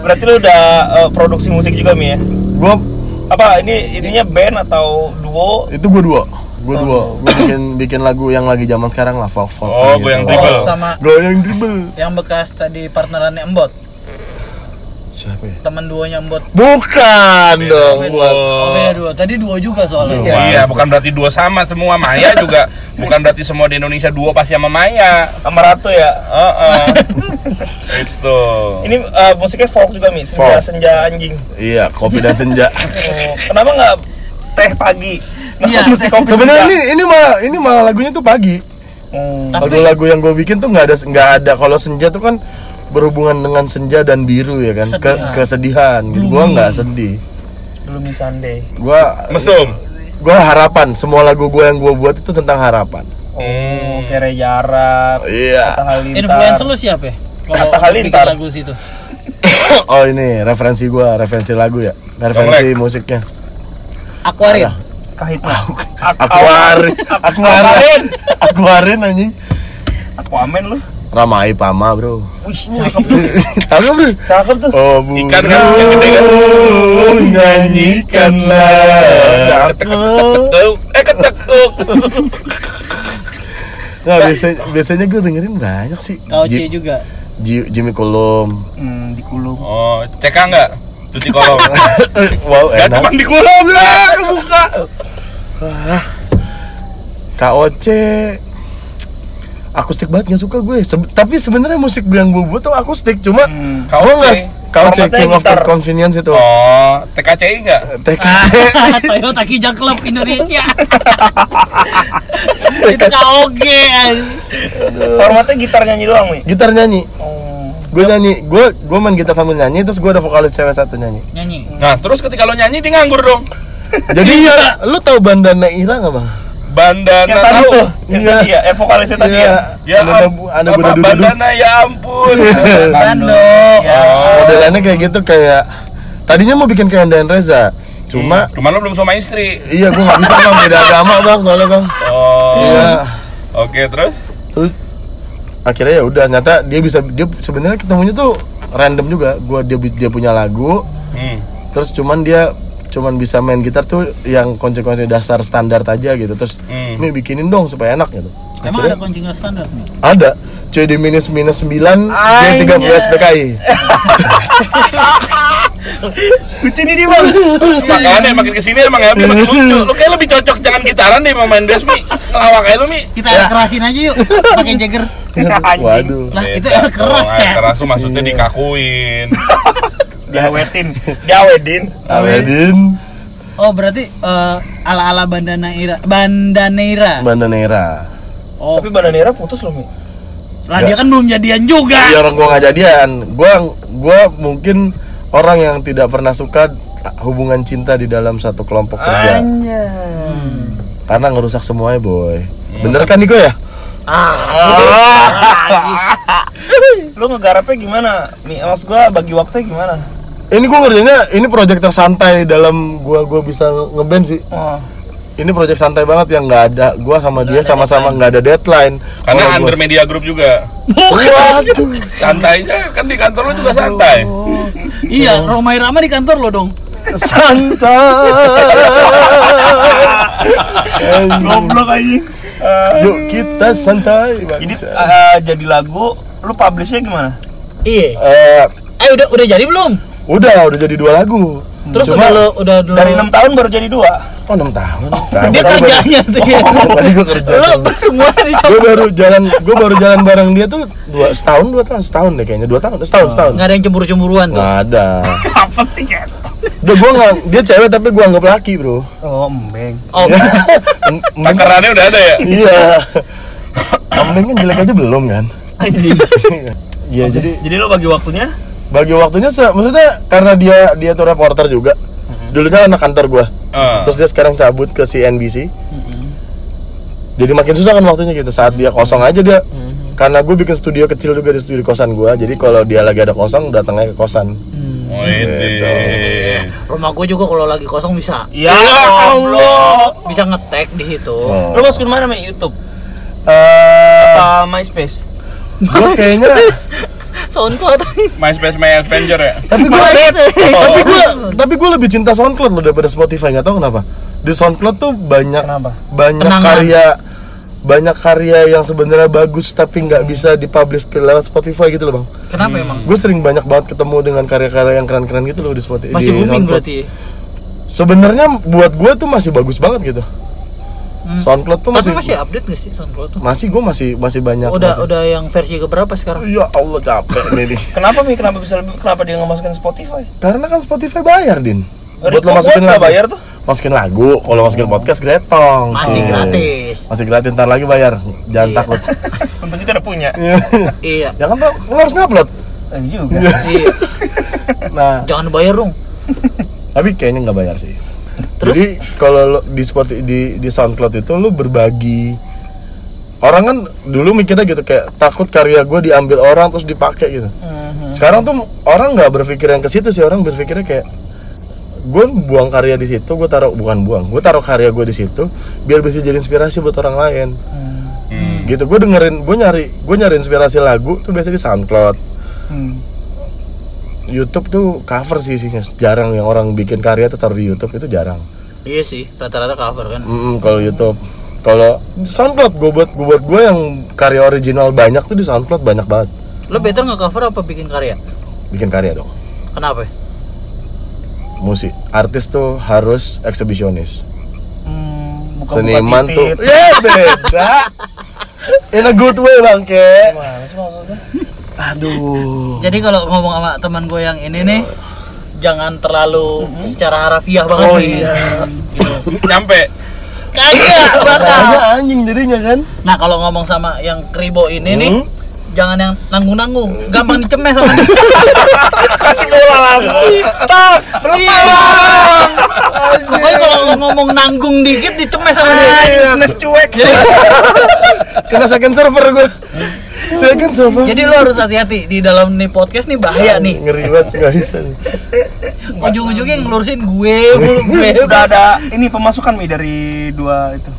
Berarti lu udah eh, produksi musik juga mi ya? gua Apa ini ininya band atau duo? itu gua dua gua dua gua bikin bikin lagu yang lagi zaman sekarang lah folk folk Oh, goyang gitu. dribble. Oh, sama goyang dribble yang bekas tadi partnerannya Embot, siapa ya teman duonya Embot. bukan dong Beda. buat Oh, beda duo. Tadi duo juga soalnya. Iya, bukan berarti dua sama semua Maya juga bukan berarti semua di Indonesia dua pasti sama Maya. Sama Ratu ya? Heeh. Itu. Ini eh, musiknya folk juga mi, senja, Folk. senja anjing. iya kopi dan senja Oh, kenapa nggak teh pagi? Iya, sebenarnya senja? ini ini mah ini mah lagunya tuh pagi Hmm. Lagu-lagu yang gue bikin tuh nggak ada nggak ada kalau senja tuh kan berhubungan dengan senja dan biru ya kan ke Kesedihan. kesedihan gitu. gue nggak sedih Belum Sunday. gue Mesum. gue harapan semua lagu gue yang gue buat itu tentang harapan Oh, kere jarak. iya. Influencer lu siapa? ya? Bikin Halilintar. lagu situ. oh ini referensi gue referensi lagu ya referensi musiknya Aquarium. Kahitna. Akuarin Akuarin Akuarin anjing Aku amen lu. Ramai Pama bro Wih, cakep tuh. Tahu nggak, bro? Cakep tuh. Oh Ikan kan yang gede kan. nyanyikanlah Ketek-ketek. Eh ketekuk. Nah biasanya, biasanya gue dengerin banyak sih KOC Ji- juga. Ji- Jimmy Kolom Hmm, dikulung. Oh, CK enggak? Cuci kolong. Wow Gak enak cuma di kolong lah, kebuka. KOC Akustik banget gak suka gue Sebe- Tapi sebenarnya musik yang gue buat tuh akustik Cuma Hmm, gue KOC. nggak KOC Formatnya King of. Convenience itu Oh, TKCI enggak? TKC Toyota Kijang Club Indonesia. itu KOG. anjing. Formatnya gitar nyanyi doang, Mi. Gitar nyanyi Oh. Gue nyanyi Gue gue main gitar sambil nyanyi Terus gue ada vokalis cewek satu nyanyi Nyanyi. Nah, terus ketika lo nyanyi dia nganggur dong. Jadi ya Lu tahu bandana Ira gak bang? Bandana Yang tadi tuh, yang Iya. tadi ya, yang vokalisnya tadi ya. Ya, Ada ada bandana ya ampun. Bando. Ya. Oh. Modelannya kayak gitu kayak Tadinya mau bikin kayak Dan Reza Cuma Cuma lo belum sama istri. Iya gue gak bisa bang Beda agama bang soalnya bang Oh. Iya Oke, terus? terus akhirnya ya udah nyata dia bisa dia sebenarnya ketemunya tuh random juga gua dia dia punya lagu Hmm. terus cuman dia cuman bisa main gitar tuh yang kunci-kunci dasar standar aja gitu terus Hmm. nih bikinin dong supaya enak gitu Emang ada kunci standar nih? ada CD minus minus 9 Anjay. G30 SPKI Lucu nih dia bang. Makanya makin ke sini emang ya, makin lucu. Lu kayak lebih cocok jangan gitaran deh mau main bass Mi. Ngelawak kayak lu Mi. Kita kerasin aja yuk, pakai Jagger. waduh Lah itu keras ya. keras tuh maksudnya dikakuin. Diawetin, diawedin. Awedin Oh berarti eh, ala-ala Bandaneira, Bandaneira. Bandanera Oh, Tapi Bandanera putus loh mi. lah dia kan belum jadian juga. Iya orang gua nggak jadian gua gua mungkin orang yang tidak pernah suka hubungan cinta di dalam satu kelompok kerja Anjay. karena ngerusak semuanya boy bener kan Niko ya Lu ngegarapnya gimana? Mi, maksud gua bagi waktunya gimana? Ini gua ngerjainnya ini project tersantai dalam gua gua bisa ngeband sih Oh. ini project santai banget yang nggak ada gua sama dia sama-sama nggak ada deadline Karena Kalau under gua- media group juga. waduh Santai aja, kan di kantor lu juga santai. Iya, Romai Rama di kantor lo dong. santai Goblok anjing. yuk kita santai Jadi bangsa. eh, jadi lagu, lu publishnya gimana? Iya. Eh, Eh udah udah jadi belum? Udah udah jadi dua lagu Terus Cuma- udah lo udah lo Dari enam tahun baru jadi dua. oh 6 tahun dia kerjanya tuh ya. tadi gua kerja Lo semua di gue baru jalan gue baru jalan bareng dia tuh dua setahun dua tahun setahun deh kayaknya dua tahun setahun setahun nggak ada yang cemburu-cemburuan tuh. nggak ada Apa sih kan? udah gue nggak dia cewek tapi gue anggap laki bro Oh, embeng. Oh, em- Takarannya udah ada ya? iya Ambeng kan jelek aja belum kan Anjing. iya jadi Jadi lu bagi waktunya? Bagi waktunya se- maksudnya karena dia dia tuh reporter juga dulunya anak kantor gue Eh. terus dia sekarang cabut ke CNBC jadi makin susah kan waktunya gitu saat dia kosong aja dia karena gue bikin studio kecil juga di studio kosan gue jadi kalau dia lagi ada kosong datangnya ke kosan Oh, ini. rumah gue juga kalau lagi kosong bisa Ya Allah. bisa ngetek di situ. Oh. Lu masukin mana Mi? YouTube? Eh, apa MySpace? gue kayaknya SoundCloud. MySpace My Avenger ya? tapi gue tapi gue tapi gue lebih cinta SoundCloud loh daripada Spotify nggak tahu kenapa di SoundCloud tuh banyak Kenapa? banyak Kenangan. karya banyak karya yang sebenarnya bagus tapi nggak bisa dipublish ke lewat Spotify gitu loh bang Kenapa emang? gue sering banyak banget ketemu dengan karya-karya yang keren-keren gitu loh di Spotify Masih di booming SoundCloud. berarti. sebenarnya buat gue tuh masih bagus banget gitu SoundCloud tuh Hmm. Tapi masih masih update gak sih SoundCloud tuh? masih gue masih masih banyak Udah masih- udah yang versi keberapa sekarang? ya Allah capek nih nih Kenapa Mi? Kenapa bisa lebih? Kenapa dia nggak masukin Spotify? karena kan Spotify bayar din Oh, buat lo masukin lagu bayar tuh. masukin lagu kalau masukin podcast gretong Masih Tuh. gratis. masih gratis ntar lagi bayar jangan Iya. takut Untung kita udah punya. Iya. ya kan lo lo harus ngupload Eh, juga. Iya. nah Jangan bayar dong. tapi kayaknya nggak bayar sih jadi kalau lo di spot di di SoundCloud itu lo berbagi. Orang kan dulu mikirnya gitu kayak takut karya gue diambil orang terus dipakai gitu. Mhm. sekarang tuh orang nggak berpikir yang ke situ sih. Orang berpikirnya kayak gue buang karya di situ gue taruh bukan buang gue taruh karya gue di situ biar bisa jadi inspirasi buat orang lain. Hmm. gitu gue dengerin gue nyari gue nyari inspirasi lagu tuh biasanya di SoundCloud. Hmm. YouTube tuh cover sih isinya jarang yang orang bikin karya tuh taruh di YouTube itu jarang Iya sih, rata-rata cover kan. Mm, kalau YouTube kalau SoundCloud gue buat gue buat gue yang karya original banyak tuh di SoundCloud banyak banget Lo better nggak cover apa bikin karya? bikin karya dong Kenapa? musik artis tuh harus eksibisionis Hmm, buka-buka seniman titit. tuh ya beda in a good way sih maksudnya? Aduh Jadi kalau ngomong sama teman gue yang ini nih, jangan terlalu secara harafiah banget Oh, nih. iya. Gitu. Nyampe. Kagak bakal. Anjing jadinya kan Nah kalau ngomong sama yang kribo ini nih, Hmm? jangan yang nanggung-nanggung, gampang dicemes sama dia. Kasih bola lagi. Tak, Iya. Pokoknya kalau lo ngomong nanggung dikit dicemes sama dia. Anjing, smash cuek. kena second server gue second server Jadi lo harus hati-hati di dalam nih podcast nih bahaya nih. ngeri banget nggak bisa nih. Ujung-ujungnya yang ngelurusin gue mulu gue. Udah ada ini pemasukan Mi dari dua itu.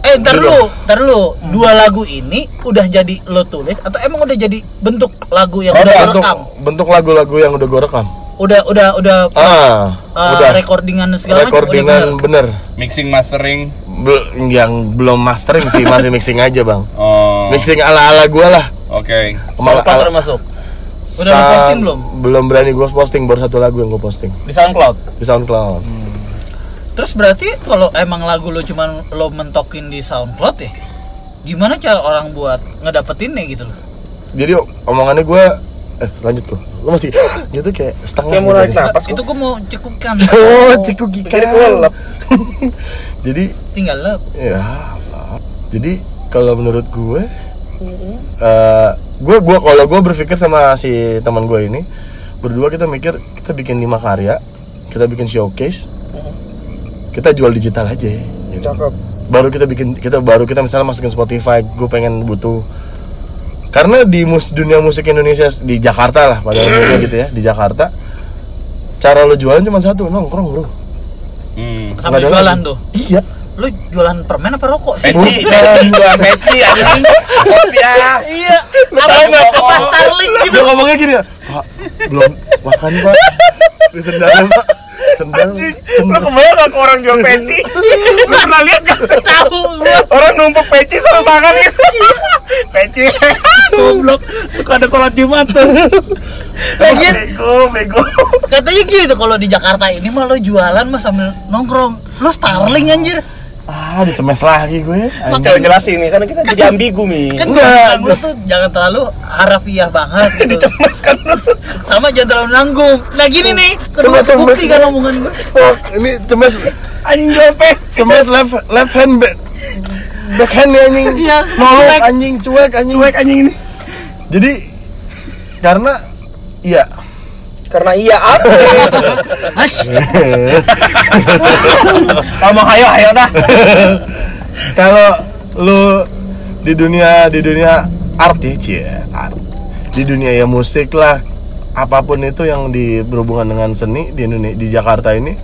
Eh ntar lu, ntar lu Dua lagu ini udah jadi lo tulis atau emang udah jadi bentuk lagu yang Oh, udah bentuk rekam? bentuk lagu-lagu yang udah gue rekam udah udah udah ah uh, udah recordingan segala macam udah recordingan bener. bener Mixing mastering. Bel- yang belum mastering sih masih mixing aja bang Oh. mixing ala ala gue lah Oke. Malah SoundCloud ala- udah masuk Udah posting belum? belum berani gue posting baru satu lagu yang gue posting di SoundCloud. di SoundCloud Terus berarti kalau emang lagu lo cuman lo mentokin di SoundCloud ya? Gimana cara orang buat ngedapetinnya gitu loh? jadi omongannya gue eh lanjut tuh lo masih gitu kayak setengah Kayak mau gitu narik napas itu gue mau cekukkan. oh ciku Kira kelelep. jadi Tinggal lo. ya Allah. jadi kalau menurut gue eh gue gue kalau gue berpikir sama si teman gue ini berdua kita mikir kita bikin lima karya kita bikin showcase kita jual digital aja gitu. Cakep. baru kita bikin kita baru kita misalnya masukin Spotify gue pengen butuh karena di mus dunia musik Indonesia di Jakarta lah pada umumnya gitu ya di Jakarta cara lo jualan cuma satu nongkrong bro Hmm. Nggak ada jualan lagi. tuh. iya Lo jualan permen apa rokok sih? Peci, jualan peci anjing. Kopiah. iya. Apa apa Starling gitu. dia ngomongnya gini ya pak belum makan pak di sendalnya pak sendal Lu sendal kebayang gak ke orang jual peci? Lu pernah lihat gak sih? Tahu. Orang numpuk peci sama tangan gitu Peci Goblok Suka ada sholat Jumat tuh Lagian Bego, bego katanya gitu kalau di Jakarta ini mah lo jualan mah sambil nongkrong. Lo Starling anjir. Ah dicemes lagi gue Makanya jelasin nih, karena kita jadi ambigu nih. Kan Enggak, enggak. tuh jangan terlalu harafiah banget gitu. Dicemas kan lu. Sama jangan terlalu nanggung. Nah gini nih, kedua bukti kan omongan gue. oh, ini cemes. Anjing peci cemes left left hand back backhand nih anjing. Iya, nolok anjing cuek anjing. Cuek anjing ini. Jadi karena iya Karena iya apa? Mas, Ngomong ayo, ayo dah. Kalau lu di dunia di dunia art ya Cie, art. Di dunia ya musik lah apa pun itu yang di berhubungan dengan seni di Indonesia di Jakarta ini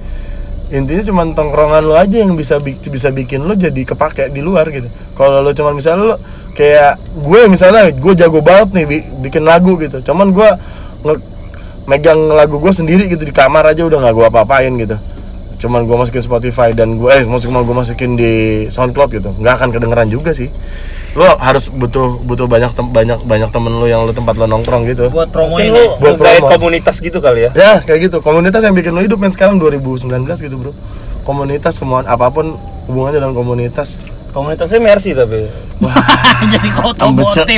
intinya cuma tongkrongan lu aja yang bisa bi- bisa bikin lu jadi kepake di luar gitu. Kalau lu cuma misalnya lu kayak gue misalnya gue jago banget nih bi- bikin lagu gitu. Cuman gue nge- megang lagu gue sendiri gitu di kamar aja udah nggak gue apa-apain gitu cuman gue masukin Spotify dan gue eh musik mau gue masukin di SoundCloud gitu nggak akan kedengeran juga sih lo harus butuh butuh banyak tem- banyak banyak temen lo yang lo tempat lo nongkrong gitu buat promoin. lu ya. Buat promo. komunitas gitu kali ya ya kayak gitu komunitas yang bikin lo hidup men sekarang 2019 gitu bro komunitas semua apa pun hubungannya dengan komunitas Komunitasnya Mercy tapi. Jadi otomotif.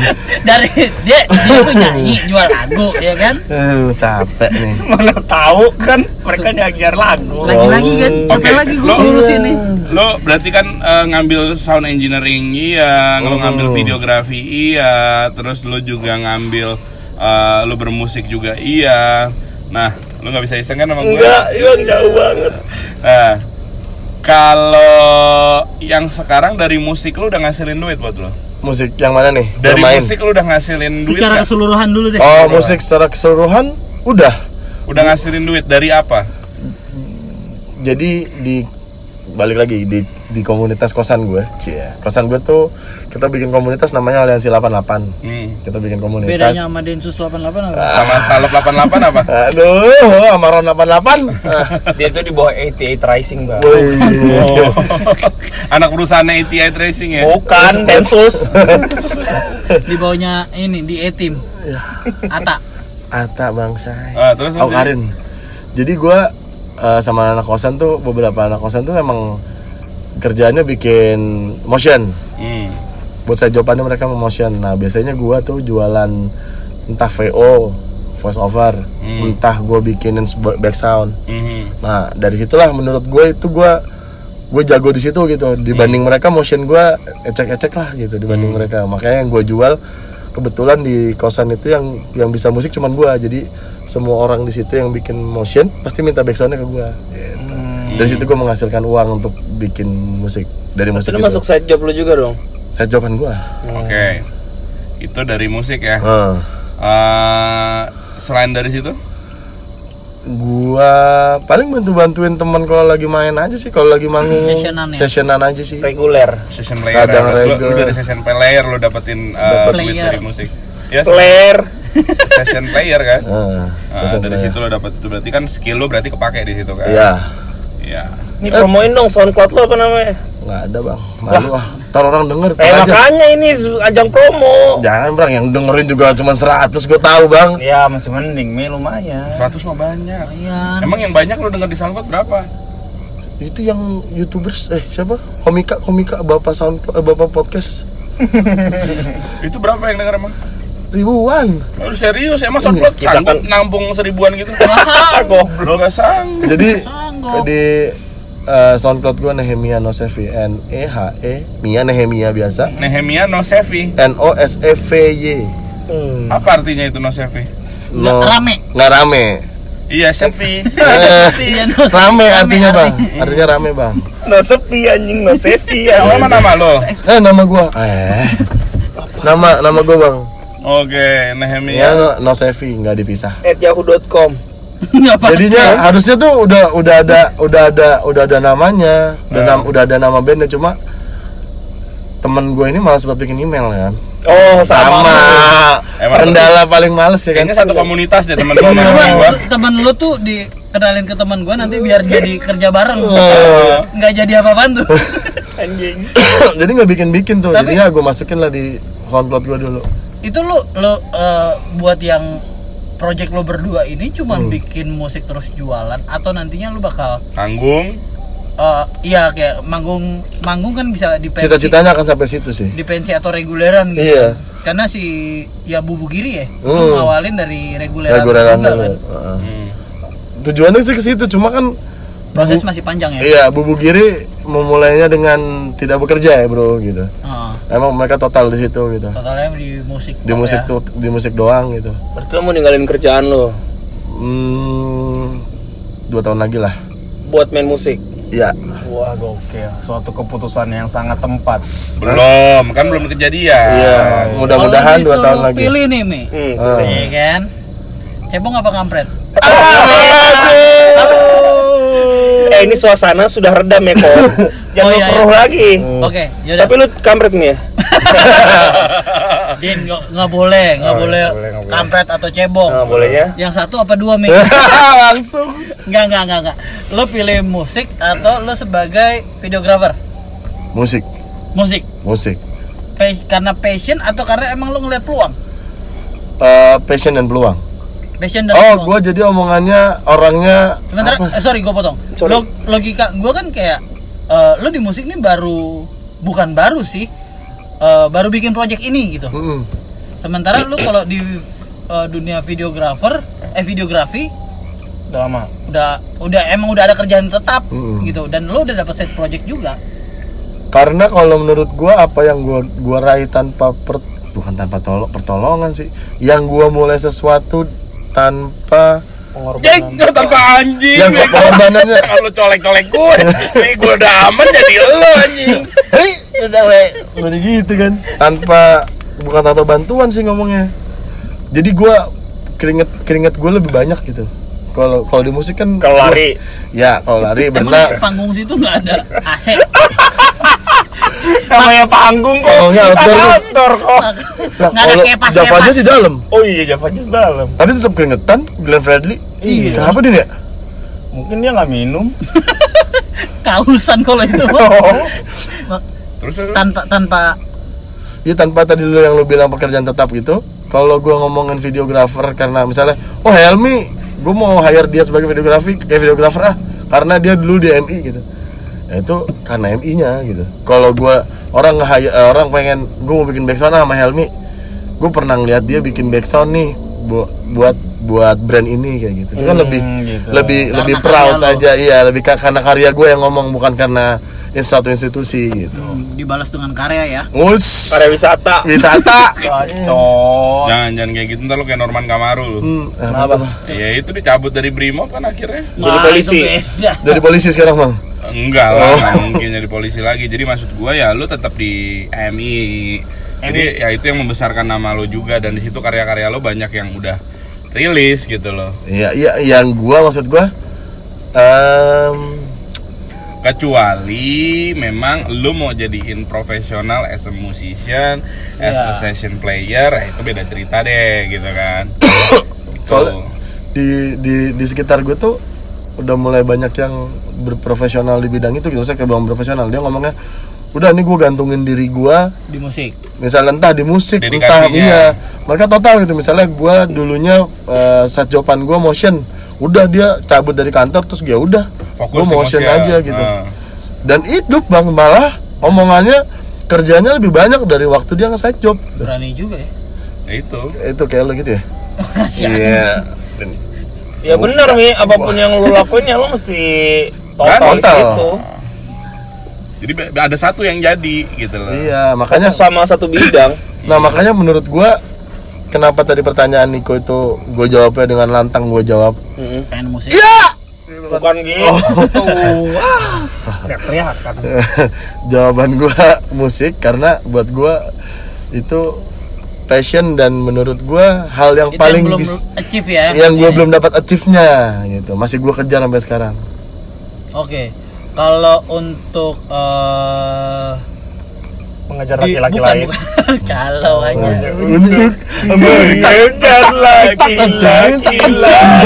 Dari dia dia tuh nyanyi jual lagu ya kan? eh capek nih. Mana tahu kan mereka nyagiar lagu. Lagi-lagi kan, Oke, sampai lagi gue lurusin nih. Lo berarti kan eh, ngambil sound engineering iya, lo ngambil videografi iya, terus lo juga ngambil eh, lo bermusik juga iya. Nah, lo nggak bisa iseng kan sama gue? Enggak, Bang jauh banget. Nah, kalau yang sekarang dari musik lo udah ngasilin duit buat lo? musik yang mana nih Dari Bermain. musik lo udah ngasilin duit Secara nggak? keseluruhan dulu deh. oh musik secara keseluruhan udah Udah ngasilin duit dari apa? jadi di balik lagi di di komunitas kosan gue Cie. kosan gue tuh kita bikin komunitas namanya Aliansi 88 Hmm. kita bikin komunitas Bedanya sama Densus 88 apa? Sama Salep 88 apa? aduh sama Ron 88 Ah, Dia tuh di bawah 88 Rising bang. Oh. Anak perusahaannya ATI Racing ya? Bukan, Densus Di bawahnya ini di E-Team. Ata. Ata bangsa Ah, terus Oh Karin jadi gue eh, sama anak kosan tuh beberapa anak kosan tuh emang kerjaannya bikin motion. Hmm. buat saya jawabannya mereka mau motion. Nah biasanya gua tuh jualan entah VO voice over. Hmm. entah gua bikinin back sound. Mhm. nah dari situlah menurut gue itu gua gue jago di situ gitu. Dibanding mereka motion gua ecek-ecek lah gitu dibanding mereka. Makanya yang gue jual kebetulan di kosan itu yang yang bisa musik cuman gua jadi semua orang di situ yang bikin motion pasti minta back soundnya ke gua gitu. dari situ gua menghasilkan uang untuk bikin musik dari musik Itu masuk side job lu juga dong saya jawaban gua Oke. Itu dari musik ya. Heeh. Eh, selain dari situ? Gua paling bantu bantuin teman kalau lagi main aja sih kalau lagi manggung Sessionan ya? sessionan aja sih Reguler Session player. Kadang ya. Lu, lu dari session player lu dapetin uh, duit dari musik. Ya, Player session player kan Nah, session dari player. situ lo dapat itu berarti kan skill lo berarti kepake di situ kan Iya. Iya. Ini promoin dong SoundCloud lo apa namanya? Nggak ada bang, malu ah. Ntar orang denger, Eh tar aja. makanya ini ajang promo. Jangan bang, yang dengerin juga cuma 100 gue tahu bang. Ya masih mending, Mi lumayan. 100 mah banyak Lumayan. emang yang banyak lo denger di SoundCloud berapa Itu yang youtubers, eh siapa? Komika, komika, bapak sound, eh, bapak podcast itu berapa yang denger emang ribuan. Lu serius emang SoundCloud Kita sanggup kan- nampung seribuan gitu? Goblok. Gak sanggup. Jadi Sanggup. di eh, SoundCloud gue Nehemia Nosevi N E H E Mia Nehemia biasa Nehemia no Sevi. N O S E V Y Hmm. Apa artinya itu no Sevi? Nggak rame. nggak rame Iya Sevi. Eh, Iya, no, rame artinya bang artinya. artinya rame bang No sepi anjing, no sepi Nama anjing. nama lo. eh nama gua eh nama nama gua bang Oke, ya Nehemia. no, no Sevi nggak dipisah At yahoo.com. Jadinya harusnya tuh udah udah ada udah ada udah ada namanya udah, nam- udah ada nama bandnya cuma temen gue ini malas buat bikin email kan Oh, sama. sama Emang kendala paling males ya kan Kayaknya satu komunitas deh teman-teman Gua, gua. temen lu tuh dikenalin ke teman gua nanti biar jadi kerja bareng. Oh. Nggak jadi apa-apaan tuh. Anjing. jadi nggak bikin bikin tuh Tapi- jadinya gue masukin lah di soundcloud gue dulu itu lu lu eh, buat yang project lo berdua ini cuman bikin musik terus jualan atau nantinya lu bakal Tanggung. eh, iya kayak manggung manggung kan bisa di pensi cita-citanya akan sampai situ sih di pensi atau reguleran gitu Iya. karena si ya bubu giri ya itu Hmm. ngawalin dari reguleran, reguleran juga kan Heeh. Hmm. tujuannya sih ke situ cuma kan proses masih panjang ya iya bubu giri memulainya dengan tidak bekerja ya bro gitu Heeh. emang mereka total di situ gitu totalnya di musik di musik ya. tuh di musik doang gitu Berarti lo mau ninggalin kerjaan lo hmm, dua tahun lagi lah buat main musik. Iya. Wah, gokil. Suatu keputusan yang sangat tepat. Belum, kan belum kejadian. Iya. Mudah-mudahan dua tahun lagi. pilih nih Mi Hmm. Ah. Iya kan cebong apa kampret Eh, ini suasana sudah redam ya, kok. Jangan Oh, iya, iya. lagi. oke yaudah Tapi lu kampret nih ya? Din nggak nggak boleh nggak Oh, boleh nggak boleh, nggak boleh. kampret atau cebong Nah, bolehnya? yang satu apa dua Mi Langsung. nggak nggak nggak nggak lo pilih musik atau lo sebagai videographer Musik, musik musik. Pas- karena passion atau karena emang lo ngeliat peluang Eh, passion dan peluang. Passion dan Oh, gua jadi omongannya orangnya sebentar apa? eh, sorry gue potong Sorry. Log- logika gue kan kayak eh, lo di musik ini baru bukan baru sih eh, baru bikin project ini gitu Mm-mm. sementara lo kalau di eh, dunia videographer eh videografi Udah lama. udah udah emang udah ada kerjaan tetap Mm-mm. gitu dan lo udah dapat set project juga Karena kalau menurut gua apa yang gua gua raih tanpa per- bukan tanpa tolong pertolongan sih. Yang gua mulai sesuatu tanpa Jeng, nggak tanpa anjing. yang pengorbanannya Kalau colek-colek gue, ini gue udah aman jadi lo anjing. Hei, udah we. Jadi gitu kan. Tanpa bukan tanpa bantuan sih ngomongnya. Jadi gua keringet keringet gue lebih banyak gitu. Kalau kalau di musik kan Kalau lari. ya kalau lari emang berenang panggung situ nggak ada AC Namanya panggung kok. Kalau nggak outdoor outdoor kok. Nah, nggak ada kepas Java aja sih dalam. Oh iya, Java Jazz dalam. Tapi tetap keringetan, Glenn Fredly. Iya. Kenapa dia ya? Mungkin dia nggak minum. kausan kalau itu Terus terus. tanpa tanpa Iya tanpa tadi lu yang lu bilang pekerjaan tetap gitu. Kalau gua ngomongin videografer karena misalnya, oh Helmi, gua mau hire dia sebagai videografi, kayak videografer ah, karena dia dulu di MI gitu. Ya, itu karena MI-nya gitu. Kalau gua orang nge orang pengen gua mau bikin backsound sama Helmi, gua pernah ngeliat dia bikin backsound nih bu- buat buat brand ini kayak gitu. Itu kan Hmm, lebih gitu. lebih Karena lebih proud lo. aja, iya lebih ka- karena karya gue yang ngomong bukan karena satu institusi gitu. hmm, dibalas dengan karya ya Mus, Pariwisata. wisata. Bacot. Jangan jangan kayak gitu ntar lo kayak Norman Kamaru lu. Hmm, Kenapa? Ya itu dicabut dari Brimob kan akhirnya. Wah, polisi. Dari polisi sekarang bang. Enggak lah, nggak mungkin jadi polisi lagi. Jadi maksud gua ya lu tetap di MI. Jadi ya itu yang membesarkan nama lo juga dan di situ karya-karya lo banyak yang udah rilis gitu loh. Iya, iya, yang gua maksud gua, em, Kan kecuali memang lu mau jadiin profesional as a musician as a Iya. session player ya itu beda cerita deh gitu kan. Soalnya- di di di sekitar gue tuh udah mulai banyak yang berprofesional di bidang itu gitu saya kayak bang profesional dia ngomongnya udah nih gue gantungin diri gue di musik. Misalnya entah di musik entah iya. Mereka total gitu misalnya gue dulunya eh, saat jawaban gue motion udah dia cabut dari kantor terus ya udah Fokus gue motion motion. aja gitu Ah. dan hidup bang malah omongannya kerjanya lebih banyak dari waktu dia nge job berani juga ya Ya itu itu kayak lo gitu ya iya Ya bener Mi, apa pun yang lu lakuin ya lu mesti total di Total. situ. jadi ada satu yang jadi gitu loh iya makanya Fokus sama satu bidang. Nah makanya menurut gua kenapa tadi pertanyaan Niko itu gue jawabnya dengan lantang gue jawab Mm-mm. pengen musik Bukan gitu. Wah, teriak-teriakan. jawaban gua musik karena buat gua itu passion dan menurut gua hal yang itu paling yang belum achieve ya yang gua maksudnya. belum dapat achieve-nya gitu masih gua kejar sampai sekarang oke kalau untuk eh Mengejar laki-laki lain. kalau hanya untuk Mengejar laki-laki. Lain.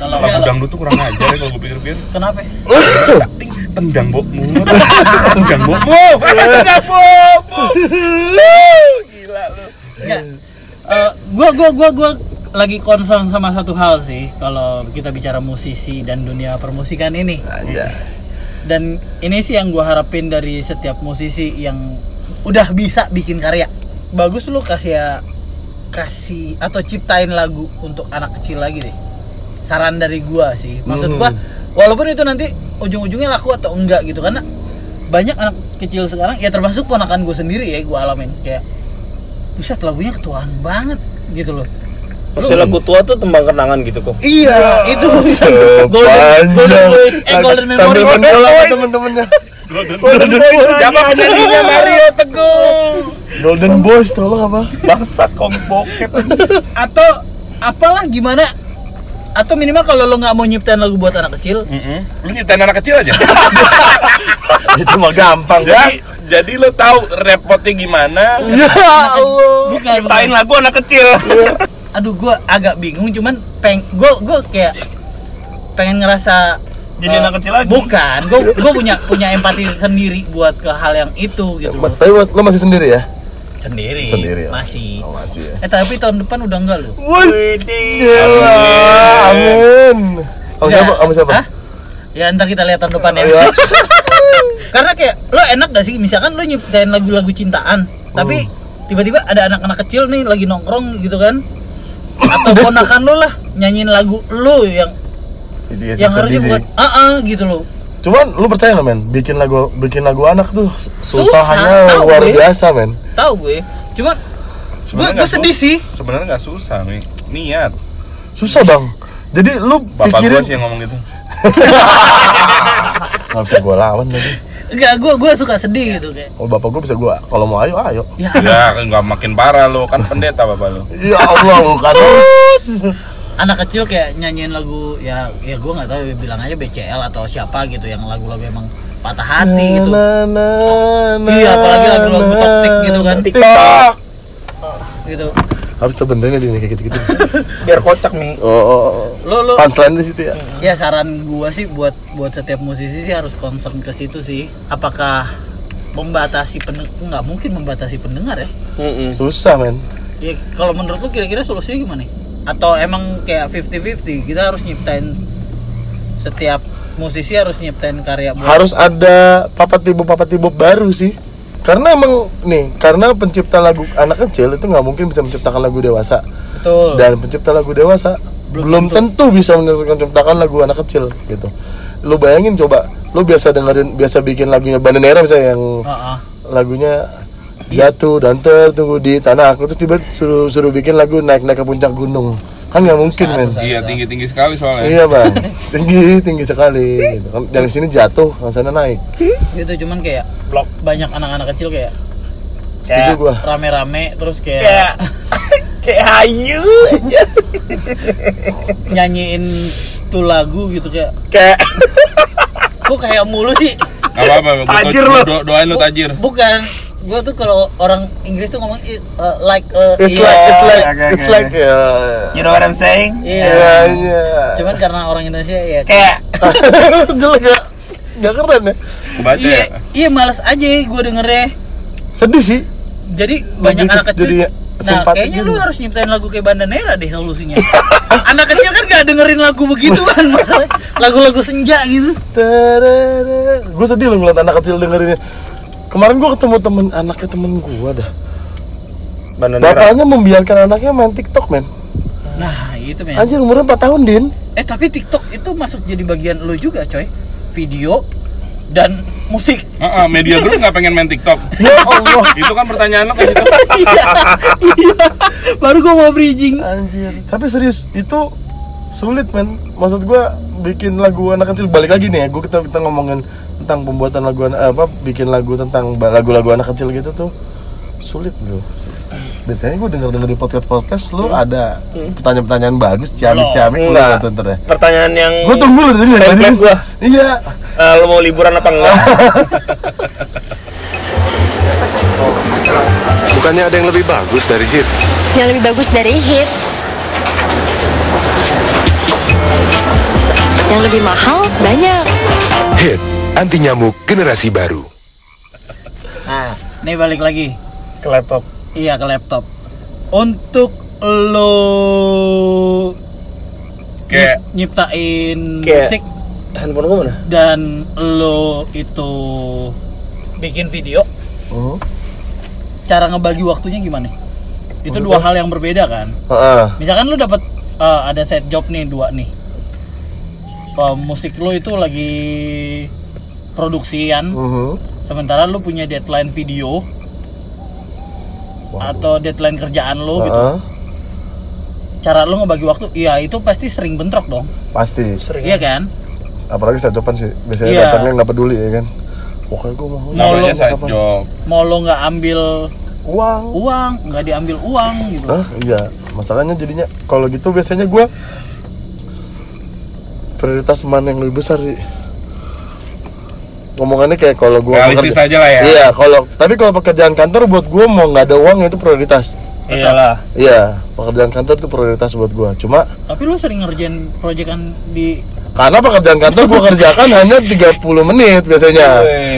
kalau lagu dangdut tuh kurang ajar ya kalau gue pikir-pikir kenapa tendang bokmu tendang bokmu tendang bokmu Gila lu. Enggak. Eh, gua gua gua gua lagi concern sama satu hal sih kalau kita bicara musisi dan dunia permusikan ini. aja Dan ini sih yang gua harapin dari setiap musisi yang udah bisa bikin karya. Bagus lu kasih ya kasih atau ciptain lagu untuk anak kecil lagi deh. Saran dari gua sih. Maksud gua walaupun itu nanti ujung-ujungnya laku atau enggak gitu karena banyak anak kecil sekarang ya termasuk ponakan gue sendiri ya gue alamin kayak buset lagunya ketuaan banget gitu loh Lagu tua tuh tembang kenangan gitu kok. iya itu. Golden golden voice eh golden memory. sambil menol sama temen-temennya golden boy siapa penyanyinya? Mario Teguh. Golden Boys tolong apa? Bangsat kok bokep. atau apalah gimana? Atau minimal kalau lo nggak mau nyiptain lagu buat anak kecil? Lu nyiptain anak kecil aja. Itu mah gampang jadi jadi lu tahu repotnya gimana? Ya Allah. bukan Ciptain lagu anak kecil. Aduh gue agak bingung cuman peng gue gue kayak pengen ngerasa Jadi eh, anak kecil lagi. bukan gue gue punya punya empati sendiri buat ke hal yang itu gitu loh tapi lo masih sendiri ya sendiri Sendiri ya? masih oh, masih ya eh tapi tahun depan udah enggak lo gila, amin. Sama siapa? Sama siapa? Hah? ya ntar kita lihat tahun depan ya Iya. karena kayak lo enak gak sih misalkan lo nyiptain lagu-lagu cintaan tapi Hmm. tiba-tiba ada anak-anak kecil nih lagi nongkrong gitu kan atau ponakan lo lah nyanyiin lagu lo yang Itu ya yang harusnya bukan sih. ah ah gitu loh Cuman lu percaya nggak men? Bikin lagu bikin lagu anak tuh Susah, susahnya tahu luar gue. biasa men. tahu gue cuman gue Sebenarnya gue nggak sedih sih sebenarnya nggak susah nih niat Susah bang. Jadi lu bapak pikirin gua sih yang ngomong gitu nggak bisa gua lawan lagi. Enggak gue gue suka sedih gitu kayak Kalau bapak gua bisa gua kalau mau ayo ayo. ya ya kan nggak makin parah lo kan pendeta bapak lo Ya Allah bukan. anak kecil kayak nyanyiin lagu ya ya gue nggak tahu bilang aja BCL atau siapa gitu yang lagu-lagu emang patah hati gitu Na, na, na, Iya, apalagi lagu-lagu toktik gitu kan. TikTok. gitu Harus terbentuknya di kayak gitu-gitu. Biar kocak nih. Oh, oh, oh. lo lo Punchline di situ ya. ya saran gua sih buat buat setiap musisi sih harus concern ke situ sih apakah membatasi pendengar nggak mungkin membatasi pendengar ya Mm-mm. Susah men. ya kalau menurut lu kira-kira solusinya gimana atau emang kayak 50-50 kita harus nyiptain setiap musisi harus nyiptain karya buat harus ada papat tibup papat tibup baru sih karena emang nih karena pencipta lagu anak kecil itu nggak mungkin bisa menciptakan lagu dewasa betul dan pencipta lagu dewasa Belum belum, tentu. bisa menciptakan lagu anak kecil gitu lu bayangin coba lu biasa dengerin biasa bikin lagunya Bandanera misalnya yang Ah, ah. lagunya Iya. jatuh dan tertunggu di tanah aku tuh tiba suruh suruh bikin lagu naik naik ke puncak gunung kan nggak mungkin men iya tinggi tinggi sekali soalnya iya bang tinggi tinggi sekali gitu kan dari sini jatuh sana naik gitu cuman kayak Blok. banyak anak-anak kecil kayak setuju gua rame-rame terus Kayak kayak kayak hayu aja. nyanyiin tuh lagu gitu kayak Kayak Kok kayak mulu sih? Gak apa-apa, Tajir lo. do- doain lu tajir. Bukan. Gua tuh kalau orang Inggris tuh ngomong "It, uh, like uh, It's iya. like it's like Oke, it's oke. like ya. You know what I'm saying? Iya. Iya, iya. Cuman karena orang Indonesia ya Kayak jelek gak? Gak keren ya? Kebaca Iya, ya? iya males aja gue dengernya. Sedih sih. Jadi banyak Lebih anak ke- kecil. jadinya Nah, kayaknya gitu. lu harus nyiptain lagu kayak Bandanera deh solusinya. anak kecil kan gak dengerin lagu begituan masalah lagu-lagu senja gitu. Gue sedih loh ngeliat anak kecil dengerinnya. Kemarin gue ketemu temen anaknya temen gue dah. Bandanera. Bapaknya membiarkan anaknya main TikTok men. Nah, itu men. Anjir umurnya 4 tahun din. Eh, tapi TikTok itu masuk jadi bagian lu juga, coy. Video dan musik. Heeh, media group nggak pengen main TikTok. Ya Allah. Itu kan pertanyaan lo ke situ. Iya. Iya. Baru gua mau bridging. Anjir. Tapi serius itu sulit men. Maksud gue bikin lagu anak kecil balik lagi nih ya. Gue kita kita ngomongin tentang pembuatan lagu anak apa bikin lagu tentang lagu-lagu anak kecil gitu tuh sulit bro. Biasanya gue denger denger di podcast podcast lu ada pertanyaan-pertanyaan bagus, ciamik-ciamik lu Enggak. nonton ya. Pertanyaan yang Gue tunggu lu dari tadi. Gua. Iya. eh, lo mau liburan apa enggak? Bukannya ada yang lebih bagus dari hit? yang lebih bagus dari hit yang lebih mahal banyak Hit, anti nyamuk generasi baru. Nah, nih balik lagi. Ke laptop. Iya, ke laptop. Untuk lo Kayak nyip- nyiptain Kayak- musik Handphone gua mana? dan lo itu bikin video, Hmm. cara ngebagi waktunya gimana? Itu dua hal yang berbeda kan? Heeh. Misalkan lu dapat eh, ada set job nih dua nih. Eh, musik lu itu lagi produksian, Mhm. sementara lu punya deadline video Waduh. atau deadline kerjaan lu gitu. Heeh. Cara lu ngebagi waktu, iya itu pasti sering bentrok dong. Pasti. Sering. Iya kan? Apalagi saya jopan sih. Biasanya Iya. datangnya nggak peduli ya kan. Pokoknya gue mau. Mau lo- side job. Mau lo nggak ambil Uang. uang, nggak diambil uang gitu. Hah? Iya. Masalahnya jadinya kalau gitu biasanya gue prioritas mana yang lebih besar sih? Ngomongannya kayak kalau gue Realistis aja lah ya. Iya, kalau tapi kalau pekerjaan kantor buat gue mau nggak ada uang itu prioritas. Iyalah. Iya, pekerjaan kantor itu prioritas buat gue. Cuma Tapi lu sering ngerjain proyekan di karena pekerjaan kantor gue kerjakan hanya 30 menit biasanya.